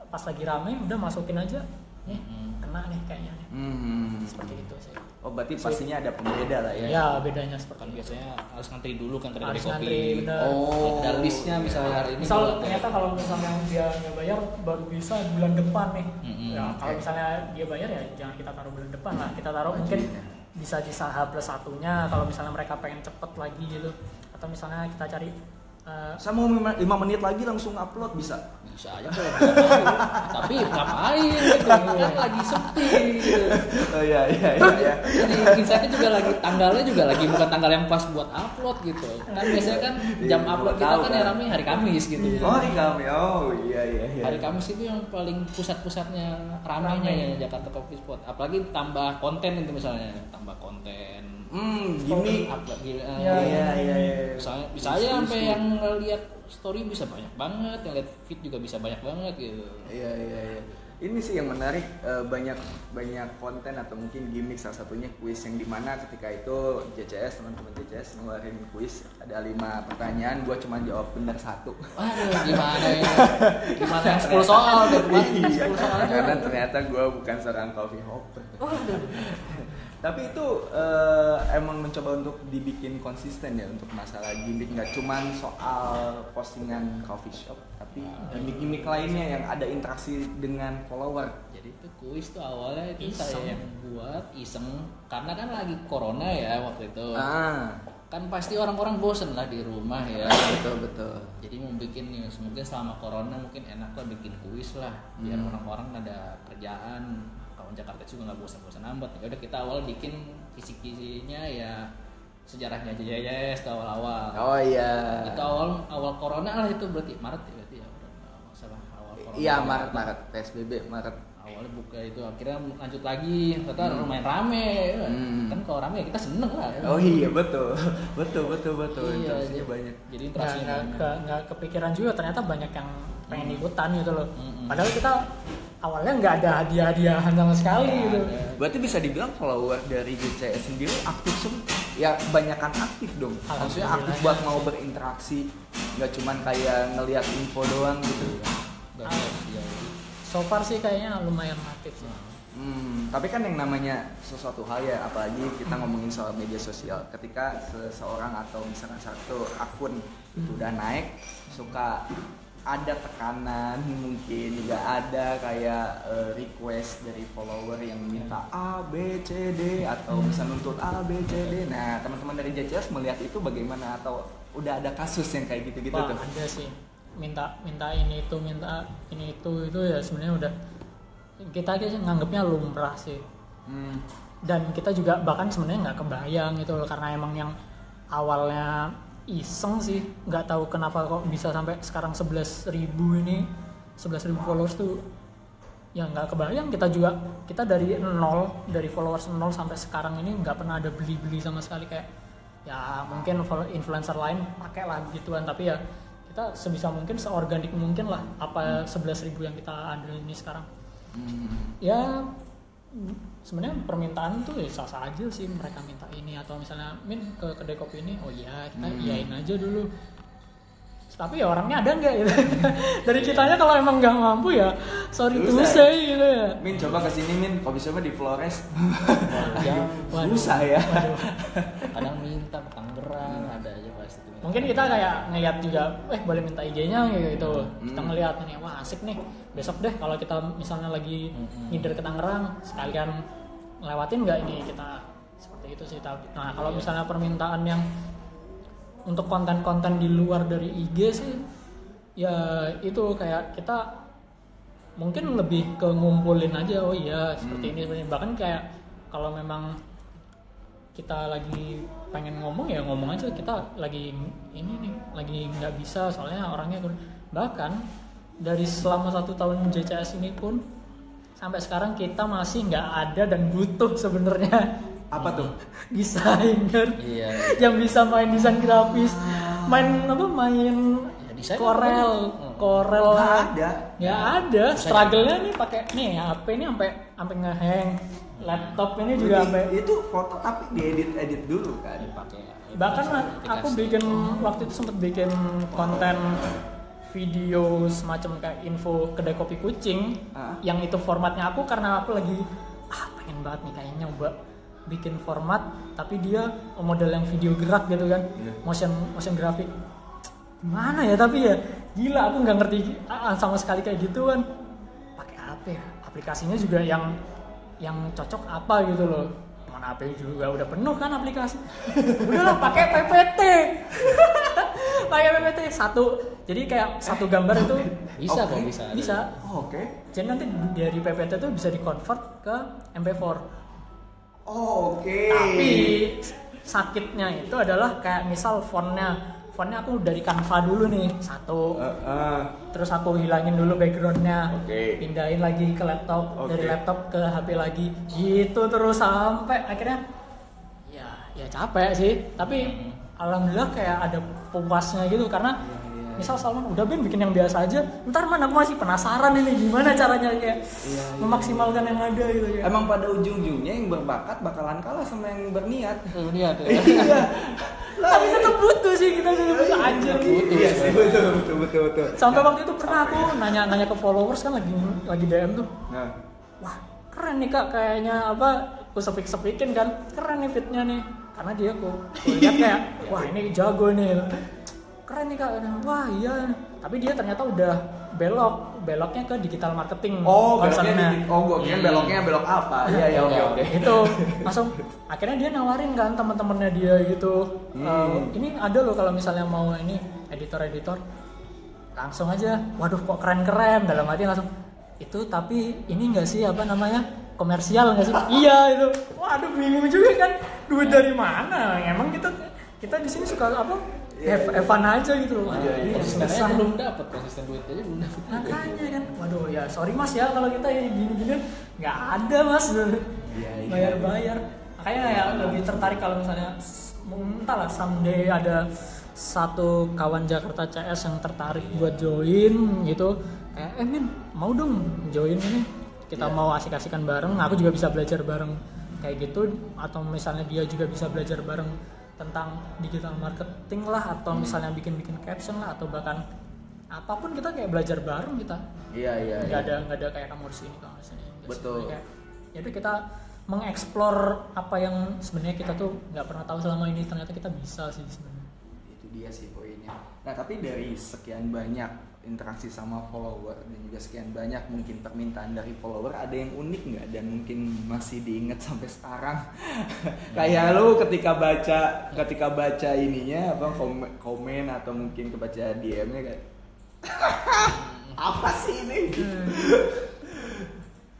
B: pas lagi rame udah masukin aja nih
C: Hmm.
B: kena nih kayaknya nih.
A: Hmm.
B: seperti itu sih
A: Oh berarti pastinya ada pembeda lah ya.
B: ya bedanya
C: kan
B: seperti itu
C: biasanya harus ngantri dulu kan kedai
B: harus
C: kopi
B: ngantri bener
A: Oh.
C: ada listnya misalnya hari ini
B: misal ternyata kalau misalnya dia nggak bayar baru bisa bulan depan nih
C: Mm-mm.
B: ya kalau
A: Oke.
B: misalnya dia bayar ya jangan kita taruh bulan depan lah kita taruh mungkin
A: ya.
B: bisa di H plus satunya kalau misalnya mereka pengen cepet lagi gitu atau misalnya kita cari eh,
A: Saya mau 5 menit lagi langsung upload bisa.
C: bisa aja kalau tapi ngapain gitu kan lagi sepi gitu.
A: Oh iya iya iya. iya.
C: jadi insightnya juga lagi tanggalnya juga lagi bukan tanggal yang pas buat upload gitu kan biasanya kan jam
A: Iya,
C: upload
A: gua
C: kita
A: tahu
C: kan
A: kan.
C: ya ramai hari Kamis gitu
A: Oh hari kami. Oh iya iya iya.
C: hari Kamis itu yang paling pusat-pusatnya ramainya
B: Ramai.
C: ya Jakarta Coffee Spot apalagi tambah konten itu misalnya tambah konten
A: Hmm gini.
C: upload gitu
B: Iya,
A: Iya iya iya.
C: misalnya bisa aja sampai yang lihat story bisa banyak banget yang lihat feed juga bisa banyak banget gitu
A: Iya iya iya. Ini sih yang menarik eh, banyak banyak konten atau mungkin gimmick salah satunya kuis yang di mana ketika itu JCS teman-teman JCS ngeluarin kuis ada lima pertanyaan gua cuma jawab benar satu.
C: Waduh, gimana ya? Gimana yang 10 soal
A: Iya,
C: 10 soal aja.
A: karena ternyata gue bukan seorang coffee hopper. Tapi itu eh, emang mencoba untuk dibikin konsisten ya untuk masalah gimmick nggak cuman soal postingan coffee shop, tapi gimmick-gimmick lainnya yang ada interaksi dengan follower.
C: Jadi itu kuis tuh awalnya itu
B: Iseng.
C: saya yang buat iseng karena kan lagi corona ya waktu itu.
A: Ah,
C: Kan pasti orang-orang bosen lah di rumah ya.
A: betul betul.
C: Jadi mau bikin news mungkin selama corona mungkin enak lah bikin kuis lah biar
A: Hmm.
C: orang-orang ada kerjaan. Kawan Jakarta juga nggak bosan-bosan amat. Ya udah kita awal bikin kisi-kisinya ya sejarahnya JJS ke awal-awal.
A: Oh iya.
C: Itu awal awal corona lah itu berarti Maret ya berarti ya. nggak salah awal corona.
A: Iya Maret Maret PSBB Maret.
C: Awalnya buka itu akhirnya lanjut lagi ternyata lumayan rame
A: Hmm.
C: kan kalau rame ya kita seneng lah
A: Oh iya betul, betul betul betul.
C: Iya,
A: Interaksinya
C: jadi-
A: banyak.
C: jadi
B: nggak
C: interaksinya
B: nggak
C: banyak.
B: ke- nggak kepikiran juga ternyata banyak yang pengen ikutan gitu loh
C: Mm-mm.
B: padahal kita awalnya nggak ada hadiah-hadiahan sama sekali gitu
C: Ada.
A: Berarti bisa dibilang follower dari GCS sendiri aktif semua. Ya kebanyakan aktif dong. Maksudnya aktif buat mau berinteraksi, nggak cuman kayak ngelihat info doang gitu.
C: Nggak ya.
B: So far sih kayaknya lumayan aktif sih
A: Hmm, tapi kan yang namanya sesuatu hal ya, apalagi kita ngomongin soal media sosial. Ketika seseorang atau misalkan satu akun itu udah naik, suka ada tekanan, mungkin juga ada kayak eh, request dari follower yang minta A, B, C, D atau bisa nuntut A, B, C, D. Nah, teman-teman dari JCS melihat itu bagaimana atau udah ada kasus yang kayak gitu-gitu
B: Wah,
A: tuh?
B: ada sih minta minta ini itu minta ini itu itu ya sebenarnya udah kita aja nganggapnya lumrah sih.
A: Hmm.
B: dan kita juga bahkan sebenarnya nggak kebayang gitu loh karena emang yang awalnya iseng sih nggak tahu kenapa kok bisa sampai sekarang 11.000 ini 11.000 followers tuh ya nggak kebayang. Kita juga kita dari nol dari followers nol sampai sekarang ini nggak pernah ada beli-beli sama sekali. Kayak ya mungkin influencer lain pakai lah gituan tapi ya kita sebisa mungkin seorganik mungkin lah apa 11.000 yang kita ada ini sekarang
A: Hmm.
B: ya sebenarnya permintaan tuh ya sah sah aja sih mereka minta ini atau misalnya min ke kedai kopi ini oh iya kita
A: Hmm.
B: iyain aja dulu tapi ya orangnya ada nggak gitu dari kitanya kalau emang nggak mampu ya sorry to
A: Susah.
B: say gitu ya
A: Min coba ke sini Min, kopi shopnya di Flores.
B: Waduh.
A: Susah ya.
B: Waduh.
C: kadang minta Tangerang ada aja tuh.
B: Mungkin kita kayak ngeliat juga eh boleh minta IG-nya gitu kita
A: Hmm.
B: ngeliat nih wah asik nih. Besok deh kalau kita misalnya lagi
C: Hmm.
B: ngider ke Tangerang sekalian ngelewatin nggak ini kita? Seperti itu sih tapi nah kalau misalnya permintaan yang untuk konten-konten di luar dari IG sih ya itu kayak kita mungkin lebih ke ngumpulin aja oh iya seperti ini seperti ini. Bahkan kayak kalau memang kita lagi pengen ngomong ya ngomong aja kita lagi ini nih lagi nggak bisa soalnya orangnya bahkan dari selama satu tahun JCS ini pun sampai sekarang kita masih nggak ada dan butuh sebenarnya
A: Apa tuh?
B: desainer
C: Iya.
B: yang bisa main desain grafis main apa main
C: Ya, desain
B: Corel
C: apa?
B: Corel
A: Nggak ada.
B: ya ada struggle-nya nih pakai nih HP ini sampai sampai ngehang laptop ini juga sampai
A: itu foto tapi diedit edit dulu kan.
C: dipakai
B: bahkan aku bikin waktu itu sempet bikin konten video semacam kayak info kedai kopi kucing
A: Ah.
B: yang itu formatnya aku karena aku lagi ah pengen banget nih kayaknya nyoba bikin format tapi dia model yang video gerak gitu kan
A: Iya.
B: motion motion grafik gimana ya tapi ya gila aku nggak ngerti ah, sama sekali kayak gituan pakai apa ya aplikasinya juga yang yang cocok apa gitu loh. Mana HP juga udah penuh kan aplikasi. Udahlah pakai PPT pakai PPT satu jadi kayak satu gambar itu
C: bisa
A: Oke.
C: kok bisa.
B: bisa.
A: Oh, Oke.
B: jadi nanti dari PPT itu bisa di convert ke MP4
A: Oh, oke.
B: tapi sakitnya itu adalah kayak misal fontnya fontnya aku dari Canva dulu nih satu
A: Eh, eh.
B: terus aku hilangin dulu backgroundnya
A: Oke.
B: pindahin lagi ke laptop
A: Oke.
B: dari laptop ke HP lagi gitu terus sampai akhirnya ya ya capek sih tapi alhamdulillah kayak ada puasnya gitu karena
A: iya.
B: Misal Salman udah Ben bikin yang biasa aja ntar mana aku masih penasaran ini gimana caranya kayak
A: Iya, iya.
B: memaksimalkan yang ada gitu ya
A: Emang pada ujung-ujungnya yang berbakat bakalan kalah sama yang berniat.
C: Lihat ya.
A: Iya.
B: tapi tetap butuh sih kita tetap butuh anjir
C: Butuh.
A: Iya sih betul betul betul betul.
B: sampai waktu itu pernah aku nanya nanya ke followers kan lagi lagi DM tuh
A: Nah,
B: wah keren nih kak kayaknya apa aku sepik sepikin kan keren nih fitnya nih karena dia aku aku lihat kayak wah ini jago nih keren nih kak. Wah iya. Tapi dia ternyata udah belok. Beloknya ke digital marketing
A: oh beloknya di, oh gua kira beloknya belok apa? Iya iya oke oke.
B: itu langsung akhirnya dia nawarin kan teman-temannya dia gitu.
A: Hmm.
B: "Eh, ini ada loh kalau misalnya mau ini editor-editor. Langsung aja waduh kok keren-keren. Dalam hati langsung itu tapi ini enggak sih apa namanya komersial nggak sih? Iya itu. Waduh bingung juga kan. Duit dari mana? Emang kita kita di sini suka apa
A: Iya,
B: have,
A: iya.
B: have fun aja gitu loh.
A: Iya, iya.
C: Konsistennya belum dapat konsisten duit aja belum dapat
B: Makanya kan, waduh ya sorry mas ya kalau kita ya gini-gini nggak ada mas
A: Iya, iya.
B: bayar-bayar. Makanya ya lebih tertarik kalau misalnya entahlah someday ada satu kawan Jakarta CS yang tertarik buat join gitu. Kayak eh Min mau dong join ini kita
A: Iya.
B: mau asik-asikan bareng. Aku juga bisa belajar bareng kayak gitu atau misalnya dia juga bisa belajar bareng tentang digital marketing lah atau misalnya bikin-bikin caption lah atau bahkan apa pun kita kayak belajar bareng kita
A: Iya iya.
B: nggak
A: iya.
B: ada nggak ada kayak kamu di sini kamu di sini.
A: Betul.
B: Kayak, jadi kita mengeksplor apa yang sebenarnya kita tuh nggak pernah tahu selama ini ternyata kita bisa sih sebenarnya
A: dia sih poinnya. Nah tapi dari sekian banyak interaksi sama follower dan juga sekian banyak mungkin permintaan dari follower ada yang unik nggak? Dan mungkin masih diingat sampai sekarang? Kayak lu ketika baca ketika baca ininya apa komen, komen atau mungkin kebaca DM-nya kayak apa sih ini?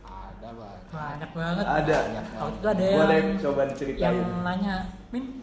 C: Ada banget
B: banyak banget.
A: Ada.
B: Waktu itu ada
A: boleh
B: yang
A: coba
B: yang
A: diceritain
B: nanya min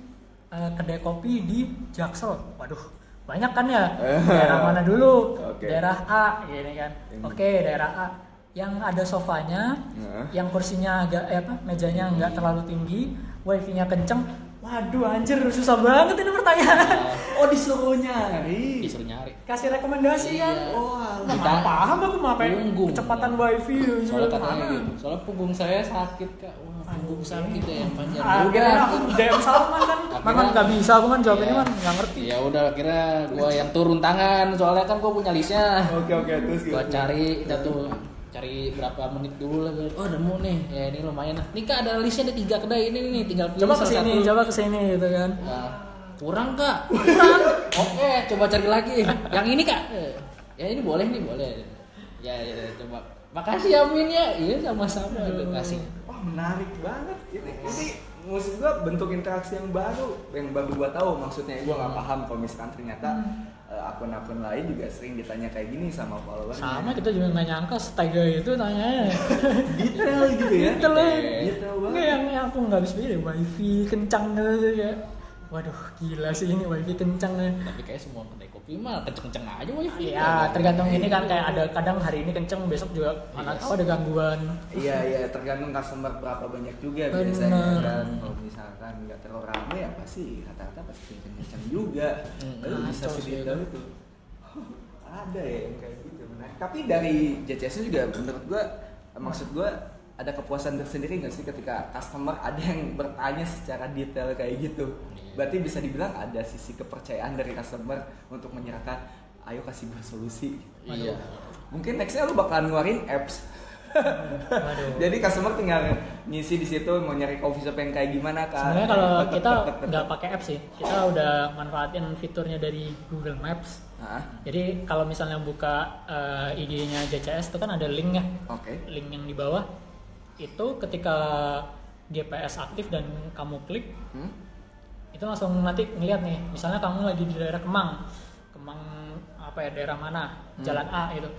B: eh, kedai kopi di Jaksel waduh banyak kan ya
A: Eh.
B: daerah mana dulu
A: Oke.
B: daerah A gini kan
A: Hmm.
B: oke daerah A yang ada sofanya
A: Nah.
B: yang kursinya agak eh, apa mejanya nggak terlalu tinggi wifi-nya kenceng waduh anjir susah banget ini pertanyaan.
A: Oh disuruh nyari?
C: Disuruh nyari.
B: Kasih rekomendasi kan?
C: Iya.
B: oh
A: Wah,
B: nggak paham aku mau apa
C: Punggung.
B: kecepatan wifi
C: soalnya katanya
B: Mana?
C: gitu. Soalnya punggung saya sakit kak. Wah, punggung sakit ya yang panjang.
B: Akhirnya aku DM Salman kan? Memang nggak bisa aku kan jawab ini
C: Iya.
B: kan nggak ngerti.
C: Ya udah akhirnya gua yang turun tangan. Soalnya kan gua punya listnya.
A: Oke oke terus
C: gua
A: gimana?
C: cari kita tuh cari berapa menit dulu lah oh nemu nih. Ya ini lumayan lah. Nih kak ada listnya ada tiga kedai ini nih tinggal pilih
B: coba
C: salah
B: ke sini
C: satu.
B: coba ke sini gitu kan.
C: Nah, kurang kak. Kurang. Oke coba cari lagi. Yang ini kak. Ya ini boleh nih boleh. Ya, ya ya, coba. Makasih ya Min ya. Iya sama-sama.
B: Aduh.
C: kasih.
A: Wah menarik banget. Ini ini maksud gua bentuk interaksi yang baru. Yang baru gua tahu maksudnya. Gua nggak paham kalau misalkan ternyata eh, akun-akun lain juga sering ditanya kayak gini sama follower
B: sama kita juga nggak nyangka setega itu tanya
A: detail gitu ya
B: Detail.
A: detail banget.
B: Yang, aku nggak habis pikir wifi kencang gitu ya waduh gila sih ini wifi kencang nih.
C: Tapi kayak semua kedai kopi mah kenceng-kenceng aja wifi.
B: Ya tergantung ini kan kayak ada kadang hari ini kenceng besok juga mana tahu ada gangguan.
A: Iya iya tergantung customer berapa banyak juga
B: Bener.
A: biasanya. Kan kalau misalkan nggak terlalu rame ya pasti rata-rata pasti kenceng-kenceng juga.
C: Hmm,
A: lalu bisa
B: sih
A: sedetail itu ada ya yang kayak gitu. Menarik. tapi dari JCS juga menurut gua maksud gua ada kepuasan tersendiri nggak sih ketika customer ada yang bertanya secara detail kayak gitu? Berarti bisa dibilang ada sisi kepercayaan dari customer untuk menyerahkan ayo kasih gua solusi.
C: Iya.
A: Mungkin nextnya lu bakalan ngeluarin apps.
B: Waduh.
A: jadi customer tinggal ngisi di situ mau nyari coffee shop yang kayak gimana kan
B: Sebenarnya kalau kita nggak pakai apps sih, kita udah manfaatin fiturnya dari Google Maps. Jadi kalau misalnya buka eh, IG-nya JCS itu kan ada linknya,
A: oke.
B: Link yang di bawah. Itu ketika GPS aktif dan kamu klik,
A: Hmm?
B: itu langsung nanti ngeliat nih. Misalnya kamu lagi di daerah Kemang, Kemang apa ya daerah mana,
A: Hmm.
B: Jalan A itu.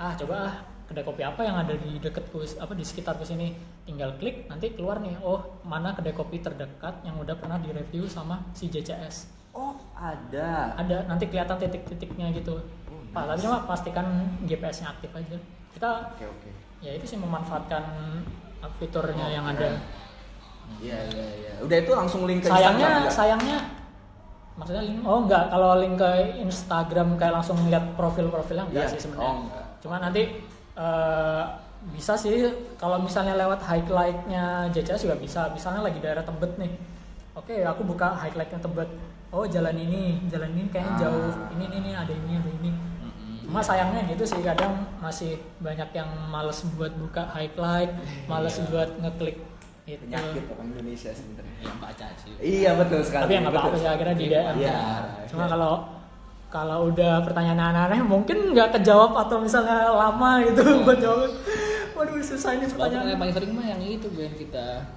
B: Ah coba ah kedai kopi apa yang ada di deketku apa di sekitarku sini tinggal klik nanti keluar nih oh mana kedai kopi terdekat yang udah pernah direview sama si JCS
A: oh ada
B: ada nanti kelihatan titik-titiknya gitu
A: Oh,
B: Pak, tapi cuma pastikan GPS-nya aktif aja kita
A: oke oke
B: ya itu sih memanfaatkan fiturnya yang ada.
A: iya iya iya. Udah itu langsung link ke
B: sayangnya
A: Instagram nggak?
B: sayangnya maksudnya link? Oh enggak. Kalau link ke Instagram kayak langsung lihat profil-profilnya enggak
A: Iya.
B: sih sebenarnya.
A: Oh, enggak.
B: cuma nanti eh, bisa sih. Kalau misalnya lewat highlightnya JCS juga bisa. Misalnya lagi daerah Tebet nih. Oke aku buka highlightnya Tebet. Oh jalan ini. Jalan ini kayaknya
A: Ah.
B: jauh. Ini ini ini ada ini ada ini cuma sayangnya gitu sih kadang masih banyak yang males buat buka highlight males
C: Iya.
B: buat ngeklik itu.
A: Penyakit orang Indonesia sebenarnya.
C: Yang baca sih.
A: Iya betul sekali.
B: Tapi ya nggak apa-apa
A: betul.
B: sih akhirnya di DM
A: Iya,
B: cuma
A: iya.
B: kalau kalau udah pertanyaan aneh mungkin nggak kejawab atau misalnya lama gitu buat jawab. Waduh susah ini pertanyaan
C: yang paling sering mah yang itu Ben kita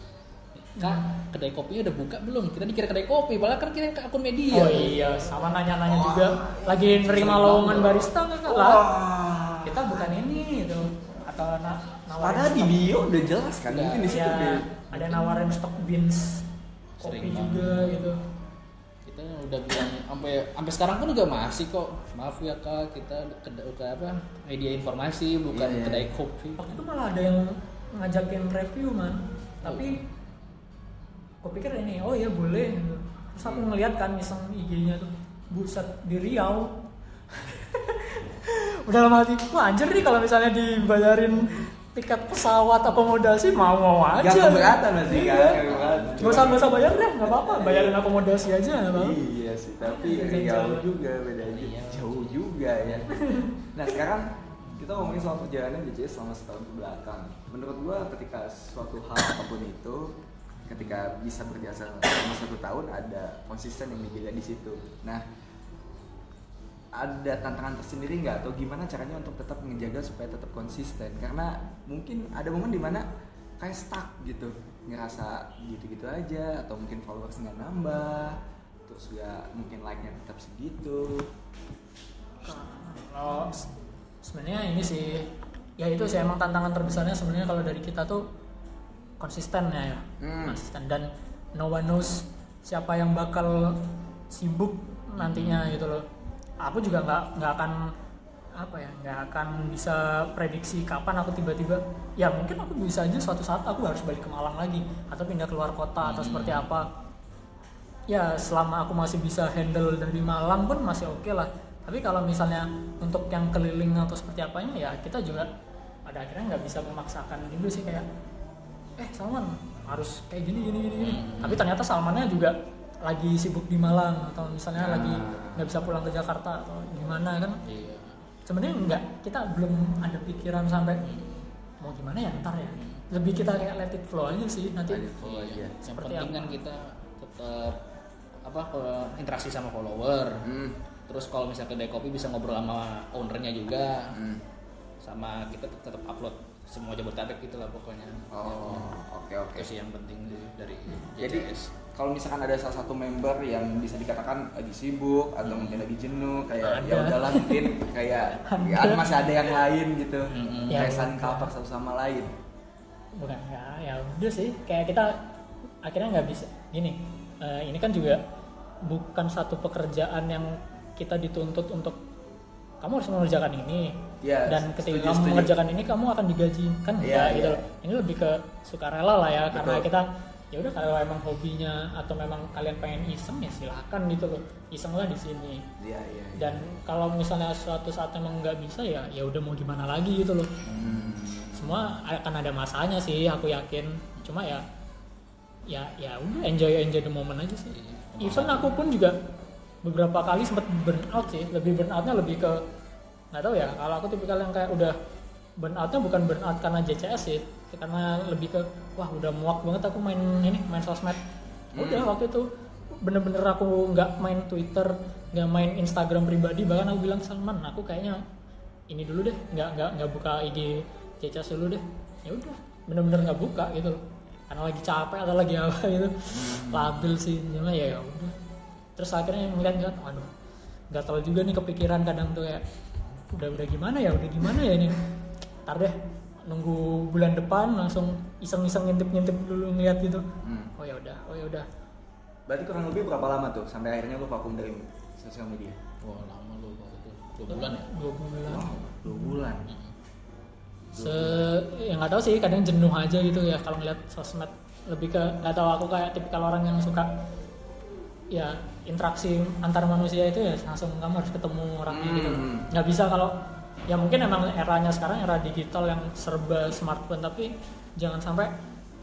C: Kak, kedai kopinya udah buka belum? Kita dikira kedai kopi, padahal kan kita ke akun media.
B: oh iya sama nanya-nanya juga. Lagi nerima lowongan barista nggak kak? Lah kita bukan ini gitu atau na nawarin
A: padahal di bio udah jelas kan
C: Udah.
A: mungkin di situ
B: ya, ada nawarin stok beans kopi
C: Sering
B: juga gitu.
C: Kita udah bilang sampai sampai sekarang pun juga masih kok. Maaf ya kak kita ke, ke apa media informasi bukan
A: Iya, iya.
C: kedai kopi.
B: Waktu itu malah ada yang ngajakin review man. Tapi aku pikir ini oh ya boleh terus aku ngeliat kan iseng IG-nya tuh buset di Riau udah lama hati wah anjir nih kalau misalnya dibayarin tiket pesawat akomodasi mau mau aja
A: Gak keberatan masih kan?
B: Iya.
A: Gak keberatan.
B: Gak usah, gak usah bayar deh, gak apa-apa Bayarin akomodasi aja gak apa
A: Iya sih, tapi
B: Iya,
A: jauh
B: jauh.
A: juga bedanya.
C: Iya.
A: Jauh juga ya. Nah sekarang kita ngomongin soal perjalanan BCS selama setahun ke belakang. Menurut gua ketika suatu hal apa pun itu, ketika bisa berjasa selama satu tahun ada konsisten yang dijaga di situ. Nah ada tantangan tersendiri nggak? Atau gimana caranya untuk tetap menjaga supaya tetap konsisten? Karena mungkin ada momen di mana kayak stuck gitu ngerasa gitu-gitu aja atau mungkin followers nggak nambah terus ya mungkin like-nya tetap segitu.
B: Kalau se- sebenarnya ini sih ya itu sih emang tantangan terbesarnya sebenarnya kalau dari kita tuh konsisten ya, ya.
A: Hmm.
B: konsisten dan no one knows siapa yang bakal sibuk nantinya gitu loh aku juga nggak nggak akan apa ya nggak akan bisa prediksi kapan aku tiba-tiba ya mungkin aku bisa aja suatu saat aku harus balik ke Malang lagi atau pindah keluar kota atau
C: Hmm.
B: seperti apa ya selama aku masih bisa handle dari Malang pun masih oke lah tapi kalau misalnya untuk yang keliling atau seperti apanya ya kita juga pada akhirnya nggak bisa memaksakan juga sih kayak eh Salman harus kayak gini gini gini gini
C: Hmm.
B: tapi ternyata Salmannya juga lagi sibuk di Malang atau misalnya
A: Ah.
B: lagi nggak bisa pulang ke Jakarta atau gimana kan
C: iya
B: sebenarnya enggak kita belum ada pikiran sampai mau gimana ya ntar ya lebih kita kayak let it flow aja sih nanti
A: Let it flow. Oh, iya.
C: yang
B: Seperti
C: penting
B: apa?
C: kan kita tetap apa eh, interaksi sama follower
A: hmm.
C: terus kalau misalnya kedai kopi bisa ngobrol sama ownernya juga
A: Hmm.
C: sama kita tetap upload semua jabodetabek gitu lah pokoknya.
A: Oh oke oke.
C: Itu sih yang penting sih dari
A: Jadi
C: JCS.
A: kalau misalkan ada salah satu member yang bisa dikatakan lagi sibuk atau mungkin lagi jenuh kayak ya udahlah mungkin kayak ya
B: Ada.
A: masih ada yang lain gitu. Kayak
B: Ya,
A: saling cover satu sama lain.
B: Bukan ya ya udah sih. Kayak kita akhirnya nggak bisa. Gini eh, ini kan juga bukan satu pekerjaan yang kita dituntut untuk kamu harus mengerjakan ini
A: Ya,
B: dan ketika
A: setuju,
B: kamu
A: setuju.
B: mengerjakan ini kamu akan digaji kan
A: Iya,
B: enggak gitu
A: iya.
B: loh ini lebih ke sukarela lah ya karena
A: Betul.
B: kita ya udah kalau emang hobinya atau memang kalian pengen iseng ya silakan gitu loh iseng lah di sini
A: iya iya iya.
B: dan kalau misalnya suatu saat emang nggak bisa ya ya udah mau gimana lagi gitu loh
A: Hmm.
B: semua akan ada masanya sih aku yakin cuma ya ya ya udah enjoy enjoy the moment aja sih even aku pun juga beberapa kali sempat burn out sih. Lebih burn outnya lebih ke nggak tahu ya. Kalau aku tipikal yang kayak udah burn outnya bukan burn out karena JCS sih. Karena lebih ke wah udah muak banget aku main ini main sosmed. Udah waktu itu bener-bener aku nggak main Twitter nggak main Instagram pribadi. Bahkan aku bilang Salman aku kayaknya ini dulu deh. Nggak nggak nggak buka IG JCS dulu deh. Ya udah bener-bener nggak buka gitu loh. Karena lagi capek atau lagi apa gitu. Labil sih. Cuma ya ya udah terus akhirnya ngeliat-ngeliat waduh nggak tahu juga nih kepikiran kadang tuh kayak udah udah gimana ya udah gimana ya ini? Ntar deh nunggu bulan depan langsung iseng-iseng ngintip-ngintip dulu ngeliat gitu.
A: Hmm.
B: oh ya udah oh ya udah.
A: Berarti kurang lebih berapa lama tuh sampai akhirnya lu vakum dari sosial media?
C: Wah lama lu waktu itu. Dua bulan ya?
B: dua bulan.
A: Wow dua bulan.
B: Se ya nggak tahu sih kadang jenuh aja gitu ya kalau ngeliat sosmed. Lebih ke nggak tahu aku kayak tipikal orang yang suka ya interaksi antar manusia itu ya langsung kamu harus ketemu orangnya gitu.
A: Hmm.
B: nggak bisa kalau ya mungkin emang eranya sekarang era digital yang serba smartphone tapi jangan sampai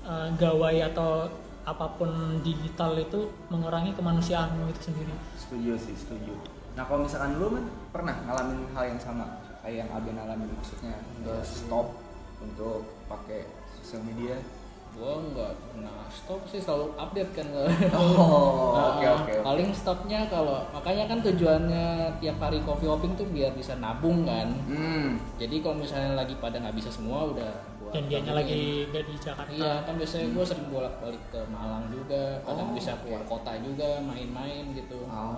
B: eh, gawai atau apa pun digital itu mengurangi kemanusiaanmu itu sendiri
A: setuju sih setuju nah kalau misalkan lu man pernah ngalamin hal yang sama kayak yang Aben alamin maksudnya udah stop untuk pakai sosial media
C: gua nggak pernah stop sih selalu update kan.
A: Oh
C: Nah,
A: oke oke oke.
C: paling stopnya kalau makanya kan tujuannya tiap hari coffee hopping tuh biar bisa nabung kan.
A: Hmm.
C: Jadi kalau misalnya lagi pada nggak bisa semua udah gua
B: dan dianya
C: tabungin.
B: lagi gak di Jakarta.
C: Iya kan biasanya gue sering bolak balik ke Malang juga kadang
A: Oh,
C: bisa keluar kota juga main-main gitu.
A: Oh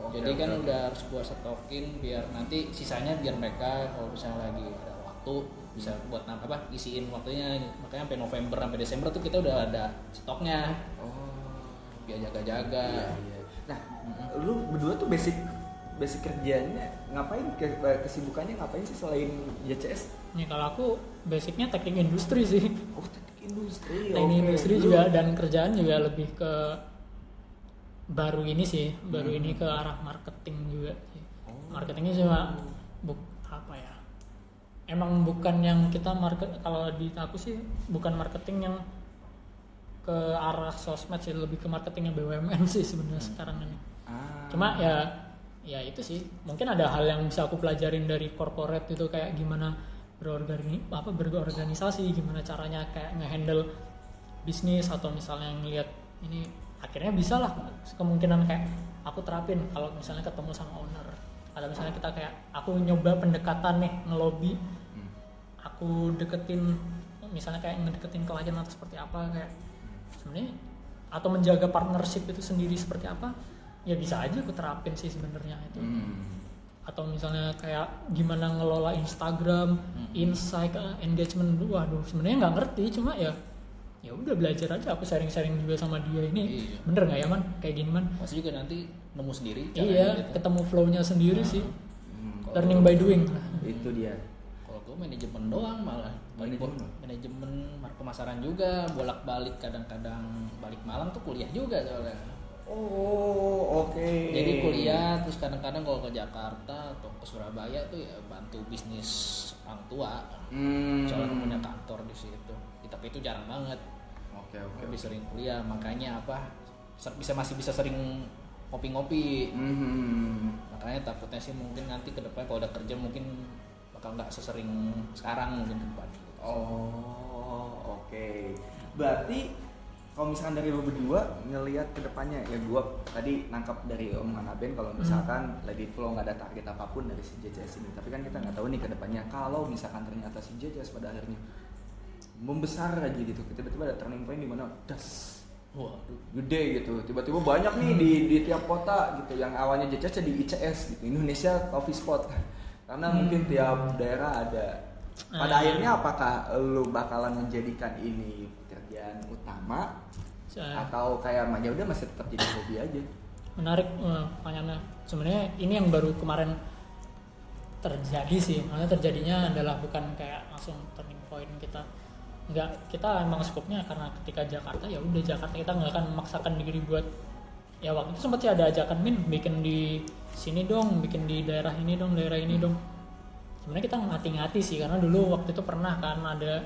A: oke,
C: jadi kan
A: oke.
C: udah harus gua stokin biar nanti sisanya biar mereka kalau misalnya lagi ada waktu bisa buat apa isiin waktunya makanya sampai November sampai Desember tuh kita udah ada stoknya
A: oh
C: biar jaga-jaga
A: Iya, iya. Nah, lu berdua tuh basic basic kerjanya ngapain ke, kesibukannya ngapain sih selain JCS?
B: Nih kalau aku basicnya teknik industri sih.
A: Oh, teknik industri.
B: Teknik
A: oke.
B: industri
A: Lu-
B: juga dan kerjaan juga lebih ke baru ini sih, baru ini ke arah marketing juga sih.
A: Oh.
B: Marketingnya cuma buk ya? Emang bukan yang kita market kalau di aku sih bukan marketing yang ke arah sosmed sih, lebih ke marketing yang BUMN sih sebenarnya sekarang ini.
A: Ah.
B: Cuma ya ya itu sih mungkin ada hal yang bisa aku pelajarin dari corporate itu kayak gimana berorgani apa berorganisasi gimana caranya kayak ngehandle bisnis atau misalnya ngelihat ini akhirnya bisa lah kemungkinan kayak aku terapin kalau misalnya ketemu sama owner atau misalnya kita kayak aku nyoba pendekatan nih ngelobi
A: Hmm.
B: Aku deketin misalnya kayak ngedeketin klien atau seperti apa kayak sebenarnya atau menjaga partnership itu sendiri seperti apa ya bisa aja aku terapin sih sebenarnya itu
A: Hmm.
B: atau misalnya kayak gimana ngelola Instagram, insight, eh, engagement, waduh sebenarnya nggak ngerti cuma ya ya udah belajar aja aku sharing-sharing juga sama dia ini
C: Iya.
B: bener nggak ya man kayak gini man
C: Pasti juga nanti nemu sendiri
B: iya
C: gitu.
B: ketemu flow-nya sendiri sih
A: Hmm.
B: learning by doing
A: Itu dia.
C: Manajemen doang malah balik
A: Manajemen.
C: manajemen pemasaran juga bolak-balik kadang-kadang balik Malang tuh kuliah juga soalnya.
A: Oh, oke.
C: Jadi kuliah terus kadang-kadang kalau ke Jakarta atau ke Surabaya tuh ya bantu bisnis orang tua.
A: Hmm.
C: Soalnya punya kantor di situ. Ya, tapi itu jarang banget.
A: Oke, oke.
C: Lebih sering kuliah makanya apa? Bisa masih bisa sering ngopi-ngopi.
A: Hmm.
C: Makanya takutnya sih mungkin nanti ke depan kalau udah kerja mungkin bakal nggak sesering sekarang mungkin ke depan.
A: Oh, oke. Berarti kalau misalkan dari lo berdua ngelihat ke depannya ya gua tadi nangkap dari omongan Aben kalau misalkan lagi flow nggak ada target apa pun dari si JCS ini tapi kan kita nggak tahu nih ke depannya kalau misalkan ternyata si JCS pada akhirnya membesar aja gitu tiba-tiba ada turning point di mana das
C: Waduh.
A: gede gitu tiba-tiba banyak nih di di tiap kota gitu yang awalnya JCS jadi ICS gitu Indonesia Coffee Spot karena mungkin tiap daerah ada. Pada
B: Ah.
A: akhirnya apakah lu bakalan menjadikan ini pekerjaan utama?
B: So,
A: atau kayak ya udah masih tetap jadi hobi aja.
B: Menarik eh, pertanyaannya. Sebenarnya ini yang baru kemarin terjadi sih. Maksudnya terjadinya adalah bukan kayak langsung turning point kita. Nggak kita emang skopnya karena ketika Jakarta ya udah Jakarta kita nggak akan memaksakan diri buat ya waktu itu sempat sih ada ajakan min bikin di sini dong bikin di daerah ini dong daerah ini dong. Sebenarnya kita ngati-ngati sih karena dulu waktu itu pernah kan ada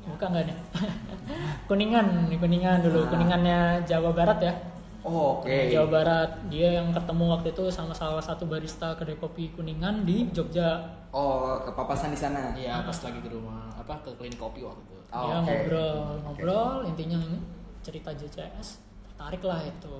B: buka nggak nih? Kuningan nih kuningan dulu
A: Ah.
B: kuningannya Jawa Barat ya.
A: Oh, oke.
B: Jawa Barat. Dia yang ketemu waktu itu sama salah satu barista kedai kopi kuningan di Jogja.
A: Oh kepapasan di sana?
C: Iya pas lagi ke rumah apa ke clean kopi waktu itu.
A: Oh,
B: dia
A: oke.
B: ngobrol ngobrol intinya ini cerita JCS tertarik lah itu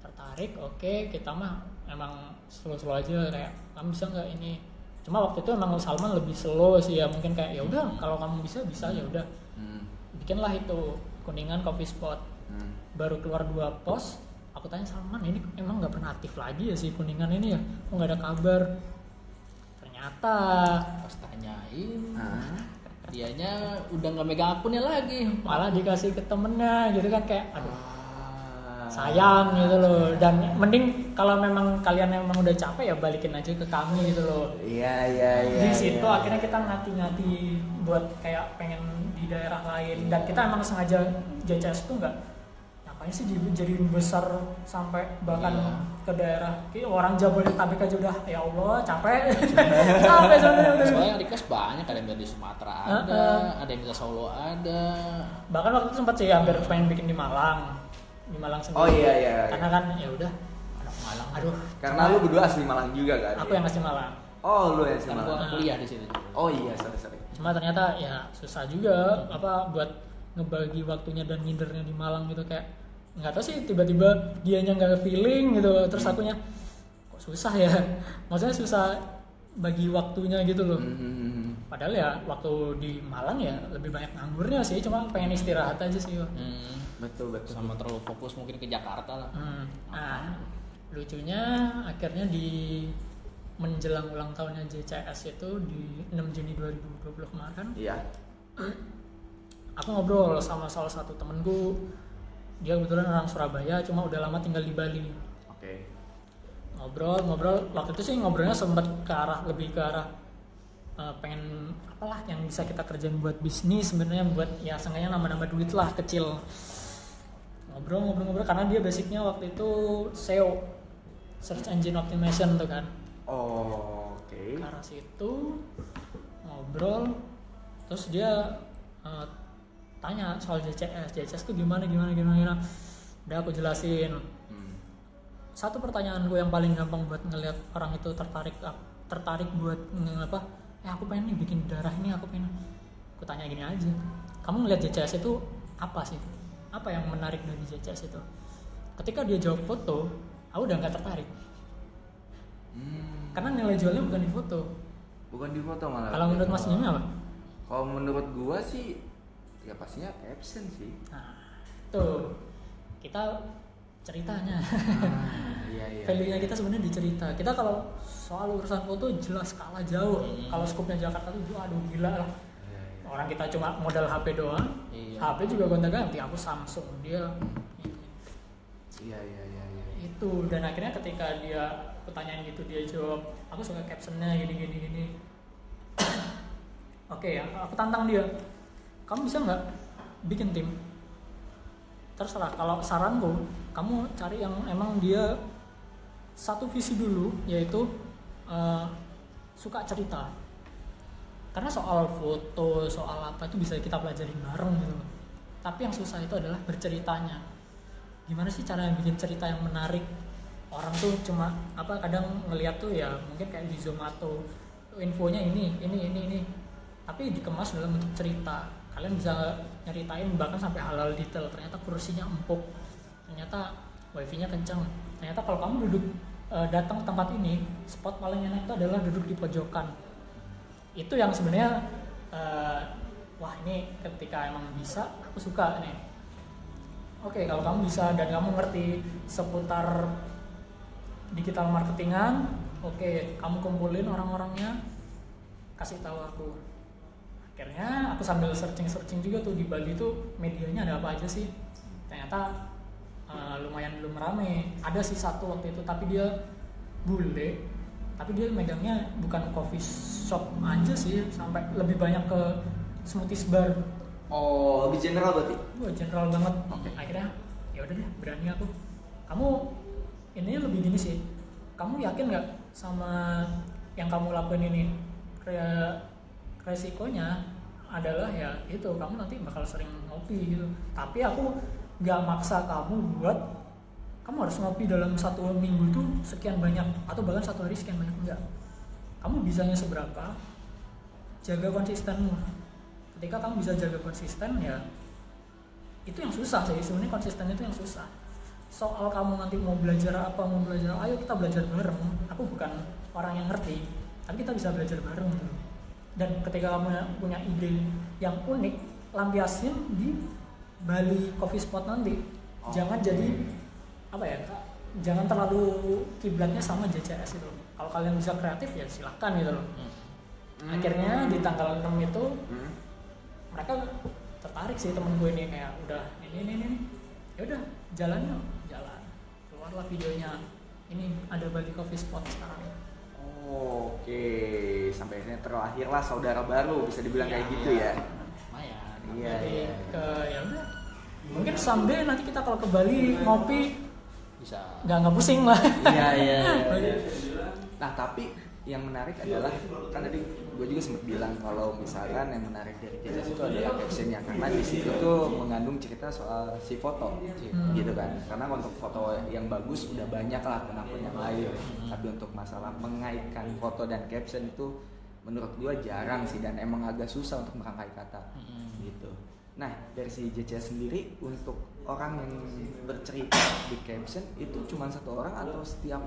B: tertarik oke kita mah emang slow-slow aja kayak kamu bisa nggak ini cuma waktu itu emang Salman lebih slow sih ya mungkin kayak ya udah kalau kamu bisa bisa ya udah
A: Hmm,
B: bikinlah itu kuningan coffee spot
A: hmm.
B: baru keluar dua pos aku tanya Salman ini emang nggak pernah aktif lagi ya si kuningan ini ya kok nggak ada kabar ternyata
C: Pas tanyain
A: Ah.
C: dianya udah nggak megang akunnya lagi.
B: malah dikasih ke temennya gitu kan kayak aduh
A: Ah.
B: Sayang gitu loh dan mending kalau memang kalian emang udah capek ya balikin aja ke kami gitu loh
A: iya iya iya
B: di situ
A: iya.
B: akhirnya kita ngati-ngati buat kayak pengen di daerah lain dan kita emang sengaja JCS itu enggak ngapain sih jadi, jadi besar sampai bahkan
C: Iya.
B: ke daerah kayak orang Jabodetabek aja udah ya Allah capek capek sebenarnya udah
C: Soalnya yang request banyak, ada yang dari Sumatera ada,
B: Heeh.
C: ada yang dari Solo ada.
B: bahkan waktu itu sempat sih hampir pengen bikin di Malang di Malang sendiri.
A: Oh iya iya
B: karena kan ya udah anak Malang aduh.
A: Karena lu berdua asli Malang juga kan?
B: Aku yang asli Malang.
A: Oh lu yang asli
C: Kan
A: Malang.
C: kuliah di situ.
A: oh iya sorry sorry.
B: Cuma ternyata ya susah juga apa buat ngebagi waktunya dan ngindernya di Malang gitu kayak nggak tahu sih tiba-tiba dianya nggak feeling gitu terus akunya kok susah ya? Maksudnya susah bagi waktunya gitu loh.
A: Hmm.
B: Padahal ya waktu di Malang ya lebih banyak nganggurnya sih cuma pengen istirahat aja sih.
C: Hmm,
A: betul betul
C: sama terlalu fokus mungkin ke Jakarta lah.
B: Hmm. Nah, lucunya akhirnya di menjelang ulang tahunnya JCS itu di 6 Juni 2020 kemarin
A: iya
B: aku ngobrol sama salah satu temenku dia kebetulan orang Surabaya cuma udah lama tinggal di Bali
A: Oke.
B: ngobrol ngobrol waktu itu sih ngobrolnya sempat ke arah lebih ke arah eh, pengen apalah yang bisa kita kerjain buat bisnis sebenarnya buat ya seenggaknya nambah-nambah duit lah kecil. Ngobrol ngobrol ngobrol karena dia basicnya waktu itu SEO search engine optimization tuh kan.
A: Oh, oke.
B: ke arah situ ngobrol terus dia eh, tanya soal JCS JCS tuh gimana gimana gimana gimana. Udah aku jelasin.
A: Hmm.
B: satu pertanyaan gue yang paling gampang buat ngelihat orang itu tertarik tertarik buat apa eh aku pengen nih bikin darah ini aku pengen. Aku tanya gini aja kamu ngelihat JCS itu apa sih? Apa yang menarik dari JCS itu? Ketika dia jawab foto aku udah nggak tertarik.
A: Hmm.
B: karena nilai jualnya bukan di foto.
A: Bukan di foto malah.
B: kalau menurut Mas Jimmy apa?
A: Kalau menurut gua sih ya pastinya caption sih.
B: nah tuh. Kita ceritanya
A: Ah, iya iya.
B: value-nya kita sebenarnya di cerita. Kita kalau soal urusan foto jelas kalah jauh.
C: Hmm.
B: Kalau skupnya Jakarta tuh aduh gila lah.
A: Iya, iya.
B: Orang kita cuma modal HP doang.
C: Iya.
B: HP juga gonta-ganti. Aku Samsung, dia
A: Iya iya iya iya.
B: itu dan akhirnya ketika dia pertanyaan gitu dia jawab aku suka captionnya gini gini gini oke ya aku tantang dia kamu bisa nggak bikin tim terserah kalau saranku kamu cari yang emang dia satu visi dulu yaitu eh, suka cerita. Karena soal foto soal apa itu bisa kita pelajarin bareng gitu tapi yang susah itu adalah berceritanya. Gimana sih cara bikin cerita yang menarik? Orang tuh cuma apa kadang ngeliat tuh ya mungkin kayak di Zomato infonya ini ini ini ini. Tapi dikemas dalam bentuk cerita. Kalian bisa nyeritain bahkan sampai halal detail. Ternyata kursinya empuk. Ternyata wifi-nya kencang ternyata kalau kamu duduk eh, datang ke tempat ini spot paling enak itu adalah duduk di pojokan. Itu yang sebenarnya eh, wah ini ketika emang bisa aku suka nih. Oke, kalau kamu bisa dan kamu ngerti seputar digital marketingan, oke, kamu kumpulin orang-orangnya, kasih tahu aku. Akhirnya aku sambil searching-searching juga tuh di Bali tuh medianya ada apa aja sih. Ternyata eh, lumayan belum rame. Ada sih satu waktu itu, tapi dia bule. Tapi dia megangnya bukan coffee shop aja sih, sampai lebih banyak ke smoothies bar
A: Oh, lebih general berarti.
B: Wah general banget.
A: Oke.
B: Akhirnya ya udah deh berani aku. Kamu ini lebih gini sih. Kamu yakin nggak sama yang kamu lakuin ini? Re- resikonya adalah ya itu kamu nanti bakal sering ngopi gitu. Tapi aku nggak maksa kamu buat kamu harus ngopi dalam satu minggu itu sekian banyak atau bahkan satu hari sekian banyak enggak. Kamu bisanya seberapa? Jaga konsistenmu ketika kamu bisa jaga konsisten ya itu yang susah sih sebenarnya konsisten itu yang susah soal kamu nanti mau belajar apa mau belajar ayo kita belajar bareng aku bukan orang yang ngerti tapi kita bisa belajar bareng. Dan ketika kamu punya ide yang unik lampiasin di Bali Coffee Spot nanti.
A: Oh.
B: jangan jadi apa ya jangan terlalu kiblatnya sama JCS itu. Kalau kalian bisa kreatif ya silahkan gitu loh.
C: Hmm.
B: akhirnya di tanggal 6 itu
A: Hmm.
B: mereka tertarik sih temen gue ini kayak udah ini ini ini. Ya udah jalan yuk. Jalan. Keluarlah videonya. Ini ada Bali Coffee Spot sekarang
A: Oh, Oke, sampai akhirnya terlahirlah saudara baru bisa dibilang kayak
B: Iya.
A: gitu ya.
C: lumayan
A: Iya,
B: jadi
A: iya.
B: ke ya udah mungkin someday nanti kita kalau ke Bali ngopi
C: bisa
B: nggak nggak pusing lah
A: Iya iya. iya. Nah tapi yang menarik adalah kan tadi gue juga sempat bilang kalau misalkan yang menarik dari Jejas itu adalah captionnya karena di situ tuh mengandung cerita soal si foto
B: Hmm.
A: gitu kan karena untuk foto yang bagus udah banyak lah akun-akun yang lain tapi untuk masalah mengaitkan foto dan caption itu menurut gue jarang sih dan emang agak susah untuk merangkai kata
C: Mm-mm.
A: gitu. Nah dari si JCS sendiri untuk orang yang bercerita di caption itu cuma satu orang atau setiap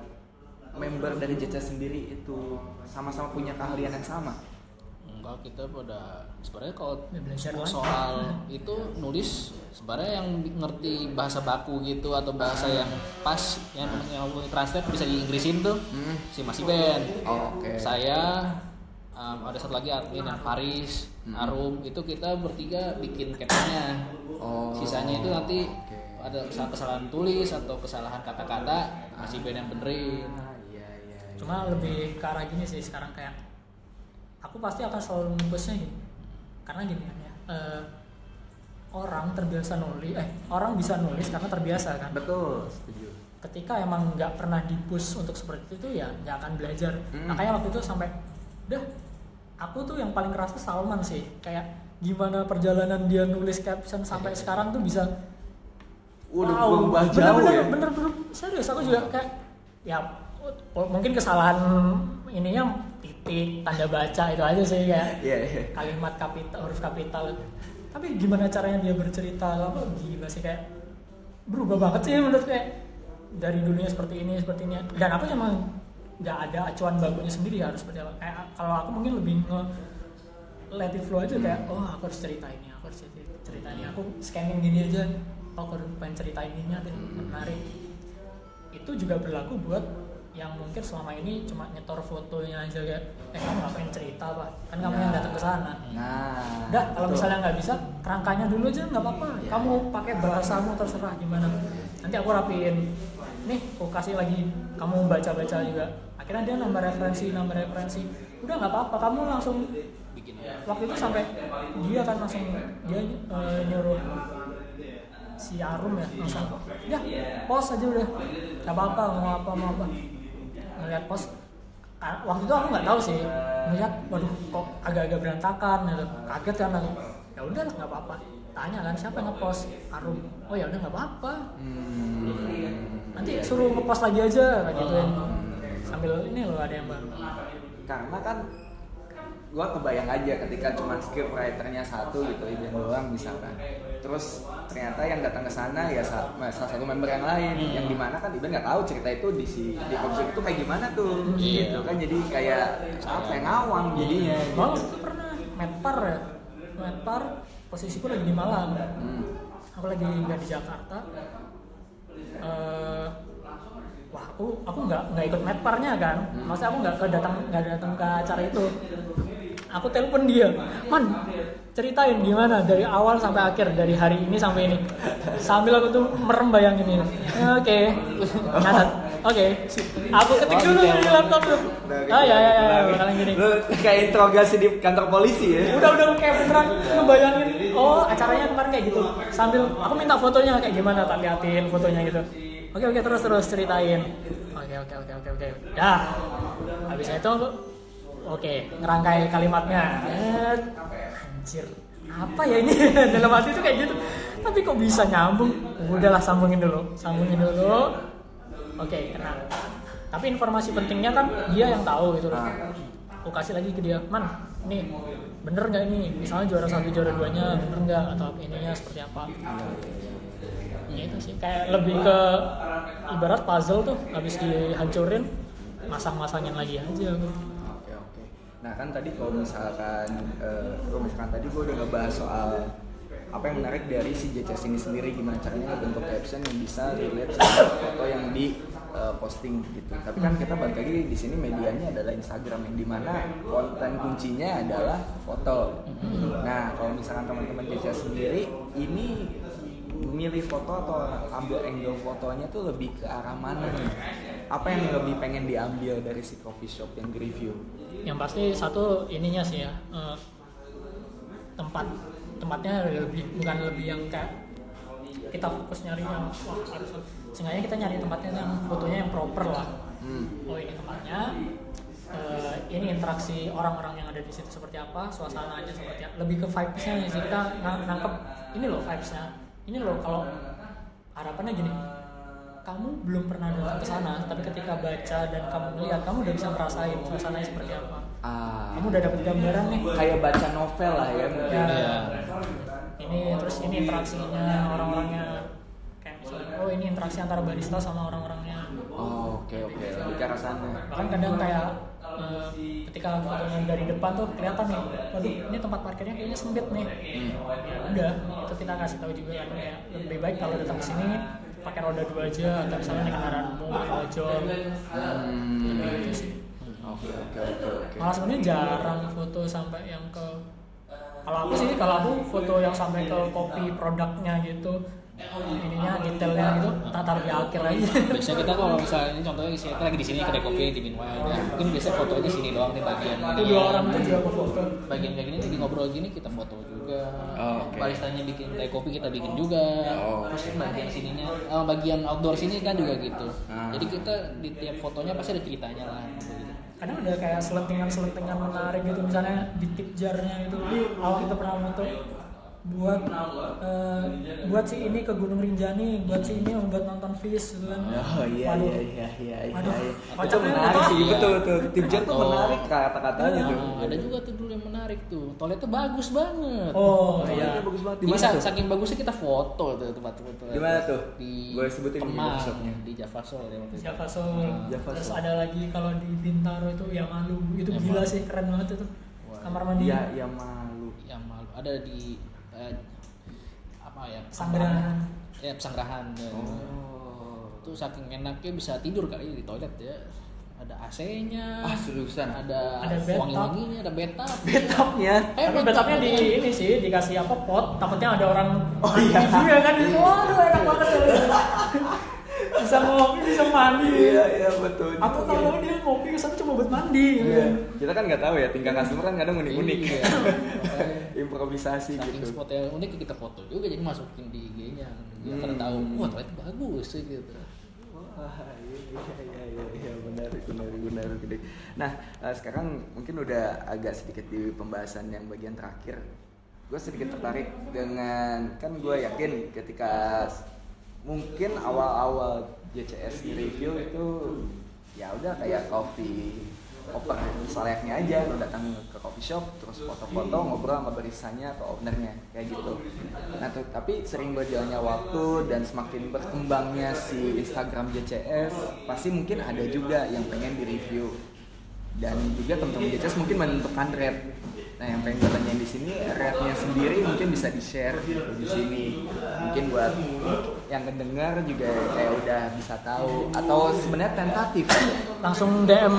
A: member dari JCS sendiri itu sama-sama punya keahlian yang sama?
C: enggak kita pada sebenarnya kalau
B: Ya,
C: soal itu nulis sebenarnya yang ngerti bahasa baku gitu atau bahasa yang pas yang yang translate bisa di Inggrisin tuh
A: Hmm.
C: si Mas Iben
A: Oh, Oke.
C: saya um, ada satu lagi admin yang Faris
A: Hmm.
C: Arum itu kita bertiga bikin captionnya
A: Oh,
C: sisanya itu nanti
A: oke.
C: ada kesalahan, kesalahan tulis atau kesalahan kata-kata masih Ben yang benerin
B: cuma lebih ke arah gini sih sekarang kayak aku pasti akan selalu nge-pushnya gini karena gini kan ya eh, orang terbiasa nulis eh orang bisa nulis karena terbiasa kan
A: betul, setuju.
B: ketika emang nggak pernah dipush untuk seperti itu ya nggak akan belajar
A: Hmm.
B: makanya waktu itu sampai dah aku tuh yang paling kerasa Salman sih kayak gimana perjalanan dia nulis caption sampai sekarang tuh bisa
A: Udah
B: Wow, bener,
A: jauh
B: bener,
A: ya.
B: Bener, bener, serius aku juga kayak ya mungkin kesalahan ininya titik tanda baca itu aja sih kayak
A: Iya iya.
B: kalimat kapital huruf kapital. Tapi gimana caranya dia bercerita? Apa gila sih kayak berubah banget sih menurut kayak dari dulunya seperti ini seperti ini. Dan aku emang nggak ada acuan bakunya sendiri harus seperti apa? Kayak kalau aku mungkin lebih nge let it flow aja kayak oh aku harus cerita ini aku harus cerita, cerita ini. Aku scanning gini aja oh aku pengen ceritain ini deh menarik. Itu juga berlaku buat yang mungkin selama ini cuma nyetor fotonya aja kayak eh kamu ngapain cerita pak kan kamu yang datang ke sana
A: Nah.
B: Udah, kalau misalnya nggak bisa, kerangkanya dulu aja nggak apa-apa.
A: Ya.
B: Kamu pakai bahasamu terserah gimana. Nanti aku rapiin. Nih, aku kasih lagi. Kamu baca-baca juga. Akhirnya dia nambah referensi, nambah referensi. Udah nggak apa-apa. Kamu langsung waktu itu sampai dia kan langsung dia eh, nyuruh si Arum ya langsung ya pos aja udah nggak apa-apa mau apa mau apa ngeliat pos ah, waktu itu aku nggak tahu sih ngeliat waduh kok agak-agak berantakan kaget kan aku ya udah nggak apa-apa. Tanya kan siapa yang ngepost? Arum. Oh ya udah nggak apa-apa.
A: Hmm.
B: nanti suruh ngepost lagi aja kayak gituin. Sambil ini loh ada yang baru.
A: Karena kan gua kebayang aja ketika cuma script writernya satu gitu Iben doang misalkan. Terus ternyata yang datang ke sana ya sa- salah satu member yang lain. Yang di mana kan Iben nggak tahu cerita itu di si di episode itu kayak gimana tuh
C: Iya.
A: gitu kan. Jadi kayak apa yang ngawang jadinya gitu.
B: Malah itu pernah Medpar ya. Medpar posisiku lagi di Malang.
A: Hmm.
B: aku lagi nggak di Jakarta. Eh, wah aku aku nggak nggak ikut Medparnya kan. Maksudnya aku nggak ke datang nggak datang ke acara itu aku telepon dia man ceritain gimana dari awal sampai akhir dari hari ini sampai ini. Sambil aku tuh merem bayangin ini. Oke nyatat oke. Aku ketik
C: Oh,
B: dulu
C: detail
B: di laptop tuh. Oh ya ya ya kalian gini.
A: Lu kayak interogasi di kantor polisi ya?
B: Udah udah kayak beneran ngebayangin. Oh acaranya kemarin kayak gitu. Sambil aku minta fotonya kayak gimana tak liatin fotonya gitu. Oke oke terus terus ceritain. Oke oke oke oke oke. Dah. Habis itu oke ngerangkai kalimatnya. Anjir apa ya ini? Dalam hati itu kayak gitu. Tapi kok bisa nyambung? Udahlah sambungin dulu sambungin dulu. Oke kena tapi informasi pentingnya kan dia yang tahu gitu loh. Aku kasih lagi ke dia man nih bener nggak ini? Misalnya juara satu juara duanya bener nggak? Atau ininya seperti apa? Ya itu sih kayak lebih ke ibarat puzzle tuh habis dihancurin masang-masangin lagi aja. gitu.
A: Nah kan tadi kalau misalkan eh, kalau misalkan tadi gue udah ngebahas soal apa yang menarik dari si JCS ini sendiri gimana caranya bentuk caption yang bisa relate sama foto yang di eh, posting gitu. Tapi kan kita balik lagi di sini medianya adalah Instagram yang di mana konten kuncinya adalah foto. Nah kalau misalkan teman-teman JCS sendiri ini milih foto atau ambil angle fotonya tuh lebih ke arah mana nih? Apa yang lebih pengen diambil dari si coffee shop yang di-review?
B: yang pasti satu ininya sih ya eh, tempat tempatnya lebih bukan lebih yang kayak kita fokus nyari yang wah harus seenggaknya kita nyari tempatnya yang fotonya yang proper lah
A: Hmm.
B: oh ini tempatnya eh, ini interaksi orang-orang yang ada di situ seperti apa suasananya seperti apa lebih ke vibesnya sih kita ng- nangkep ini loh vibesnya ini loh kalau harapannya gini. Kamu belum pernah datang ke sana tapi ketika baca dan kamu melihat kamu udah bisa ngerasain suasananya seperti apa.
A: Ah,
B: kamu udah dapet gambaran nih.
A: Kayak baca novel lah ya mungkin.
B: ya,
C: Iya.
B: ini terus ini interaksinya orang-orangnya. Kayak misalnya oh ini interaksi antara barista sama orang-orangnya.
A: Oh, oke oke, lebih ke arah sana.
B: bahkan kadang kayak eh, ketika fotonya dari depan tuh kelihatan nih. Waduh ini tempat parkirnya kayaknya sempit nih. Ya udah itu kita kasih tahu juga kan kayak lebih baik kalau datang ke sini pakai roda dua aja atau misalnya naik kendaraan umum ojol.
A: Hmm.
B: lebih itu sih.
A: Oke oke oke oke.
B: malah sebenarnya jarang foto sampai yang ke kalau aku sih kalau aku foto yang sampai ke kopi produknya gitu ininya detailnya itu tatar di akhir aja.
C: Biasanya kita kalau misalnya ini contohnya kita lagi di sini kedai kopi di Minway ya mungkin biasanya fotonya di sini doang nih bagian
B: itu dua orang itu juga foto.
C: bagian kayak gini lagi ngobrol gini kita foto juga.
A: Oh,
C: baristanya bikin kedai kopi kita bikin juga.
A: Oh,
C: terus bagian sininya eh, bagian outdoor sini kan juga gitu.
A: Ah.
C: jadi kita di tiap fotonya pasti ada ceritanya lah. Gitu.
B: kadang ada kayak selentingan-selentingan menarik gitu misalnya di tip jarnya itu awal kita pernah foto buat eh, buat si ini ke Gunung Rinjani buat si ini buat nonton fish gitu kan
A: Oh iya
B: Waduh.
A: iya iya iya iya.
B: Aduh,
A: iya. Itu
B: kocaknya
A: menarik
B: apa?
A: sih,
C: Iya.
A: betul betul. Tip jar tuh menarik kata-katanya tuh.
C: Nah, ada juga tuh dulu yang menarik tuh toiletnya bagus banget
B: oh
A: Toiletnya
B: iya
A: bagus banget. Di mana tuh?
C: saking bagusnya kita foto tuh tempat foto.
A: Di mana tuh?
C: Di
A: Boleh sebutin di
C: Kemang,
A: workshopnya.
C: di Java Soul ya waktu itu.
B: Java Soul
A: Java
B: terus ada lagi kalau di Bintaro itu yang malu itu gila
C: Malu.
B: sih keren banget itu kamar mandi
A: Iya iya malu.
C: Yang malu ada di eh, apa ya?
B: Sanggerahan.
C: Ya pesanggrahan. ya.
A: Oh.
C: Itu saking enaknya bisa tidur kali di toilet ya. Ada AC-nya.
A: Ah seriusan.
C: Ada,
B: Ada
C: wangi-wanginya, ada bathtub.
A: Betapnya.
C: Eh,
B: tapi betapnya di ini sih dikasih apa pot takutnya ada orang
A: Oh, iya.
B: juga kan waduh enak banget ya. bisa ngopi bisa mandi
A: Iya iya betul.
B: aku
A: juga.
B: tahu dia ngopi ke sana cuma buat mandi gitu
A: Iya.
B: kan.
A: Kita kan nggak tahu ya, tingkah customer kan kadang unik-unik.
C: Iya.
A: Improvisasi
C: Saking
A: gitu.
C: spot yang unik kita foto juga jadi masukin di IG-nya. Biar pada
A: Hmm.
C: tahu, wah toilet bagus sih gitu.
A: Wah, iya, iya, iya, iya, benar, benar, benar, gede. Nah, eh, sekarang mungkin udah agak sedikit di pembahasan yang bagian terakhir. Gue sedikit tertarik dengan, kan gue yakin ketika mungkin awal-awal JCS di review itu ya udah kayak coffee oper selayaknya aja lo datang ke coffee shop terus foto-foto ngobrol sama baristanya atau ownernya kayak gitu. Nah tuh, tapi sering berjalannya waktu dan semakin berkembangnya si Instagram JCS pasti mungkin ada juga yang pengen di review dan juga teman-teman JCS mungkin menentukan rate. Nah yang pengen gue tanyain di sini rate-nya sendiri mungkin bisa di share di sini. Mungkin buat yang kedengar juga kayak udah bisa tahu. Atau sebenarnya tentatif.
B: Langsung DM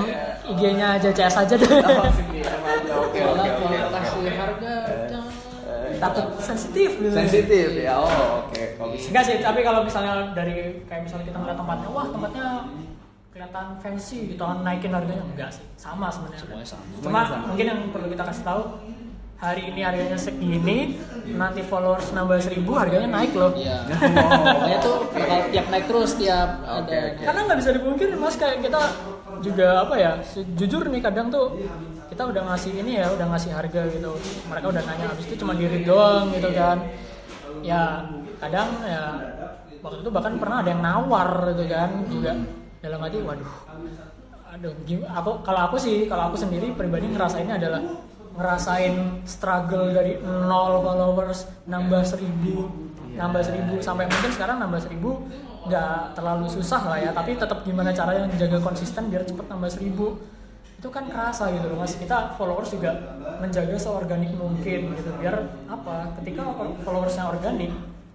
B: IG-nya JCS aja deh.
A: Oh, aja. Oke, oke, oke,
C: kalau
A: oke.
C: kasih harga jangan.
B: Takut sensitif gitu
A: sensitif ya. Oh oke. Kalau bisa.
B: Enggak sih tapi kalau misalnya dari kayak misalnya kita ngeliat tempatnya wah tempatnya kelihatan fancy gitu kan naikin harganya. Enggak sih sama sebenarnya.
C: Semuanya sama.
B: cuma
A: Semuanya sama.
B: mungkin yang perlu kita kasih tahu hari ini harganya segini nanti followers nambah seribu harganya naik loh
C: Iya. Pokoknya tuh bakal tiap naik terus tiap
A: Oke,
C: ada.
A: oke.
B: karena nggak bisa dipungkiri mas kayak kita juga apa ya jujur nih kadang tuh kita udah ngasih ini ya udah ngasih harga gitu mereka udah nanya habis itu cuma diri doang gitu kan ya kadang ya waktu itu bahkan pernah ada yang nawar gitu kan juga dalam hati waduh aduh aku kalau aku sih kalau aku sendiri pribadi ngerasainnya adalah ngerasain struggle dari nol followers nambah seribu nambah seribu sampai mungkin sekarang nambah seribu nggak terlalu susah lah ya tapi tetap gimana caranya menjaga konsisten biar cepet nambah seribu. Itu kan kerasa gitu loh mas. Kita followers juga menjaga seorganik mungkin gitu biar apa ketika followersnya organik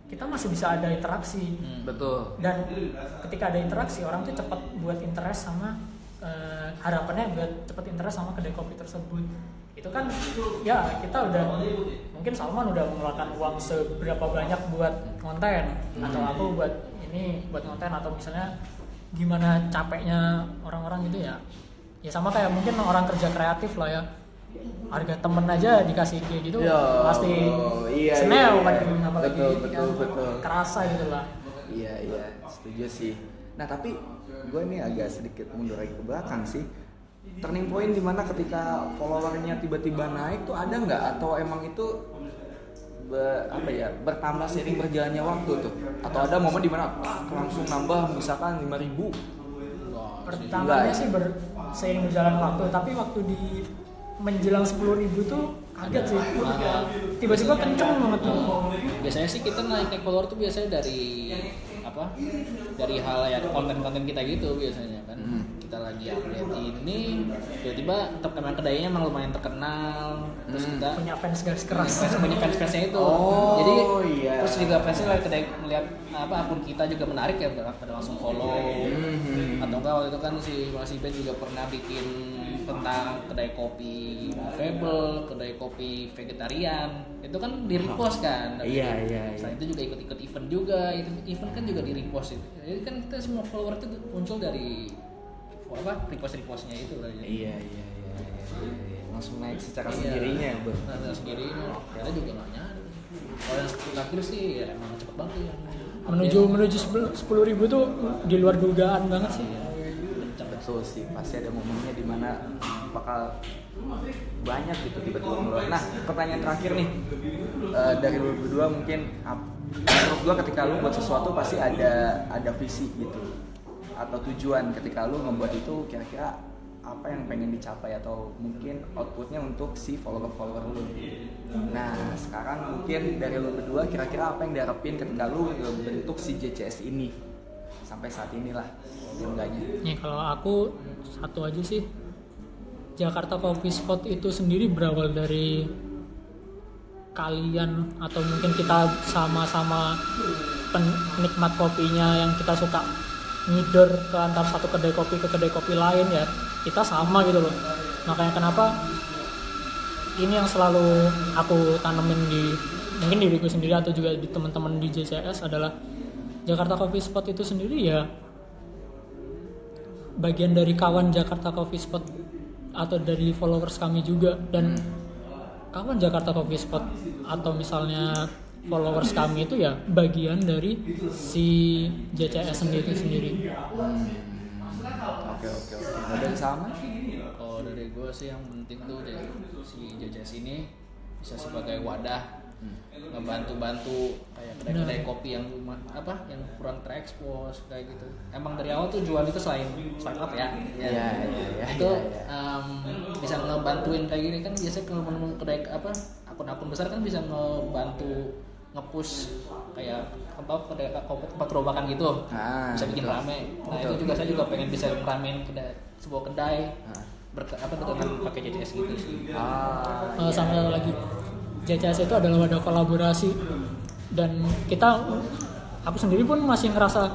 B: kita masih bisa ada interaksi.
A: Betul.
B: Dan ketika ada interaksi orang tuh cepat buat interest sama eh, harapannya buat cepat interest sama kedai kopi tersebut itu kan ya kita udah mungkin Salman udah mengeluarkan uang seberapa banyak buat konten atau aku buat ini buat konten atau misalnya gimana capeknya orang-orang gitu ya. Ya sama kayak mungkin orang kerja kreatif lah ya. Harga temen aja dikasih kayak gitu
A: Ya,
B: pasti
A: iya,
B: senel
A: iya,
B: kan
A: iya.
B: apalagi
A: Betul,
B: kan
A: betul, betul.
B: kerasa gitu lah.
A: Iya iya setuju sih. Nah tapi gue ini agak sedikit mundur lagi ke belakang sih turning point di mana ketika followernya tiba-tiba naik tuh ada nggak atau emang itu be- apa ya bertambah seiring berjalannya waktu tuh atau ada momen di mana ah, langsung nambah misalkan 5000 ribu
B: pertamanya sih ber, seiring berjalan waktu tapi waktu di menjelang sepuluh ribu tuh kaget sih tiba-tiba kenceng banget tuh
C: Biasanya sih kita naik naik follower tuh biasanya dari apa? Dari hal ya konten-konten kita gitu biasanya kan.
A: Hmm.
C: Kita lagi update ini, tiba-tiba terkenal kedainya emang lumayan terkenal. Terus
A: Hmm.
C: kita
B: punya fans garis keras
C: fans punya fans fansnya itu
A: Oh,
C: jadi
A: iya.
C: terus juga fansnya lagi kedai melihat apa akun kita juga menarik ya pada langsung follow
A: Hmm.
C: atau enggak waktu itu kan si Mas Iben juga pernah bikin tentang kedai kopi movable, kedai kopi vegetarian itu kan di repost kan. Tapi
A: Iya, iya, iya.
C: Selain itu juga ikut-ikut event juga, itu event kan juga di repost itu. Jadi kan kita semua follower itu muncul dari apa repost repostnya itu lah. ya.
A: Iya, iya, iya, iya, iya. Langsung naik secara
C: Iya.
A: sendirinya, Bang.
C: Nah, sendirinya. Kita juga nggak nyadar. Kalau yang terakhir sih ya emang cepet banget ya.
B: menuju menuju sepuluh ribu tuh di luar dugaan banget sih
C: Kencang.
A: Betul sih, pasti ada momennya di mana bakal banyak gitu tiba-tiba keluar. Nah, pertanyaan terakhir nih Eh, dari lu berdua mungkin menurut gua ketika lu buat sesuatu pasti ada ada visi gitu atau tujuan ketika lu membuat itu kira-kira apa yang pengen dicapai atau mungkin outputnya untuk si follower-follower lu. Nah, sekarang mungkin dari lu berdua kira-kira apa yang diharapin ketika lu bentuk si JCS ini sampai saat inilah seenggaknya.
B: Nih kalau aku satu aja sih Jakarta Coffee Spot itu sendiri berawal dari kalian atau mungkin kita sama-sama penikmat kopinya yang kita suka ngider ke antar satu kedai kopi ke kedai kopi lain ya kita sama gitu loh. Makanya kenapa ini yang selalu aku tanemin di mungkin diriku sendiri atau juga di teman-teman di JCS adalah Jakarta Coffee Spot itu sendiri ya bagian dari kawan Jakarta Coffee Spot atau dari followers kami juga. Dan kawan Jakarta Coffee Spot atau misalnya followers kami itu ya bagian dari si JCS sendiri sendiri.
A: Oke oke oke. Nah, dari sama?
C: Kalau dari gue sih yang penting tuh dari si JJS ini bisa sebagai wadah ngebantu-bantu kayak kedai-kedai kopi yang apa yang kurang terekspos kayak gitu. Emang dari awal tuh jual itu selain startup ya. ya.
A: Iya, iya, iya,
C: Itu
A: iya, iya.
C: em, bisa ngebantuin kayak gini kan biasanya kalau temen kedai apa akun-akun besar kan bisa ngebantu ngepush kayak apa tempat gerobakan gitu.
A: Ah,
C: bisa bikin
A: betul.
C: rame. Nah,
A: Betul.
C: itu juga saya juga pengen bisa ngeramein kedai sebuah kedai
A: Ah.
C: berke, apa dengan pakai JJS gitu sih.
A: Ah,
B: Eh, sama lagi JCS itu adalah wadah kolaborasi dan kita aku sendiri pun masih ngerasa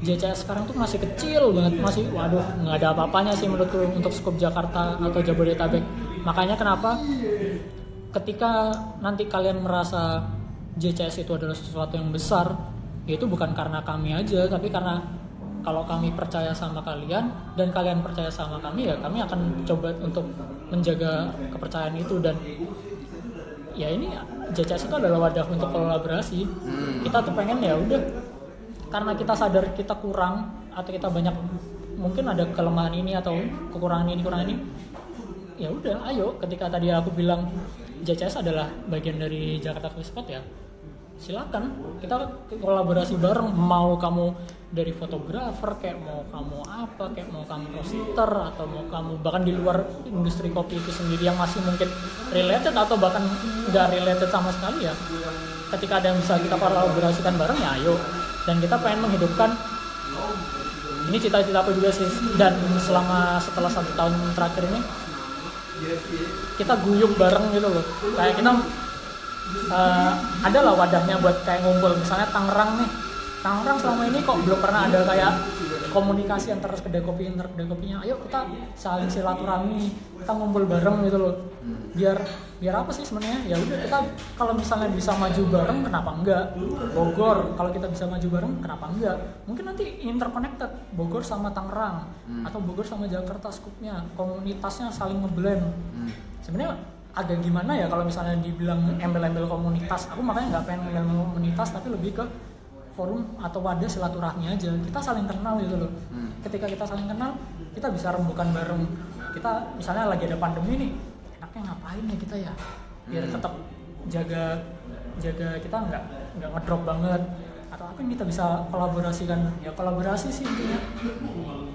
B: JCS sekarang tuh masih kecil banget masih waduh nggak ada apa-apanya sih menurutku untuk skup Jakarta atau Jabodetabek makanya kenapa ketika nanti kalian merasa JCS itu adalah sesuatu yang besar itu bukan karena kami aja tapi karena kalau kami percaya sama kalian dan kalian percaya sama kami ya kami akan coba untuk menjaga kepercayaan itu. Dan ya ini JCS itu adalah wadah untuk kolaborasi. Kita tuh pengen ya udah karena kita sadar kita kurang atau kita banyak mungkin ada kelemahan ini atau kekurangan ini kekurangan ini ya udah ayo. Ketika tadi aku bilang JCS adalah bagian dari Jakarta Coffee Spot ya silakan. Kita kolaborasi bareng. Mau kamu dari fotografer kayak mau kamu apa kayak mau kamu roaster atau mau kamu bahkan di luar industri kopi itu sendiri yang masih mungkin related atau bahkan nggak related sama sekali ya. Ketika ada yang bisa kita kolaborasikan bareng ya ayo. Dan kita pengen menghidupkan ini cita-cita aku juga sih. Dan selama setelah satu tahun terakhir ini kita guyup bareng gitu loh. Kayak kita eh, ada lah wadahnya buat kayak ngumpul. Misalnya Tangerang nih. Tangerang selama ini kok belum pernah ada kayak komunikasi antar kedai kopi antar kedai kopinya. Ayo kita saling silaturahmi kita ngumpul bareng gitu loh. Biar biar apa sih sebenarnya? Ya udah kita kalau misalnya bisa maju bareng kenapa enggak? Bogor kalau kita bisa maju bareng kenapa enggak? Mungkin nanti interconnected Bogor sama Tangerang atau Bogor sama Jakarta skupnya komunitasnya saling ngeblend. Sebenarnya agak gimana ya kalau misalnya dibilang embel-embel komunitas aku makanya nggak pengen embel komunitas tapi lebih ke forum atau wadah silaturahmi aja. Kita saling kenal gitu loh. Ketika kita saling kenal kita bisa rembukan bareng. Kita misalnya lagi ada pandemi nih enaknya ngapain ya kita ya? Biar tetap jaga jaga kita nggak nggak ngedrop banget. Atau apa yang kita bisa kolaborasikan? Ya kolaborasi sih intinya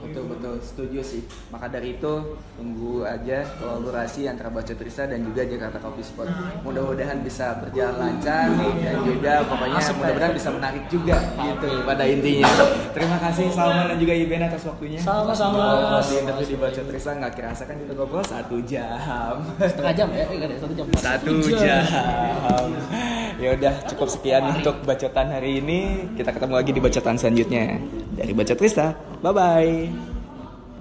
A: betul betul. Setuju sih. Maka dari itu tunggu aja kolaborasi antara Baca Trisa dan juga Jakarta Coffee Spot. Mudah-mudahan bisa berjalan lancar dan juga pokoknya mudah-mudahan bisa menarik juga gitu pada intinya. Terima kasih Salman dan juga Iben atas waktunya.
B: Sama-sama.
A: Di interview di Baca Trisa nggak kerasa kan kita ngobrol satu jam.
C: Setengah jam ya, satu jam.
A: satu
B: jam.
A: jam. Ya udah cukup sekian untuk bacotan hari ini. Kita ketemu lagi di bacotan selanjutnya dari Baca Trisa bye bye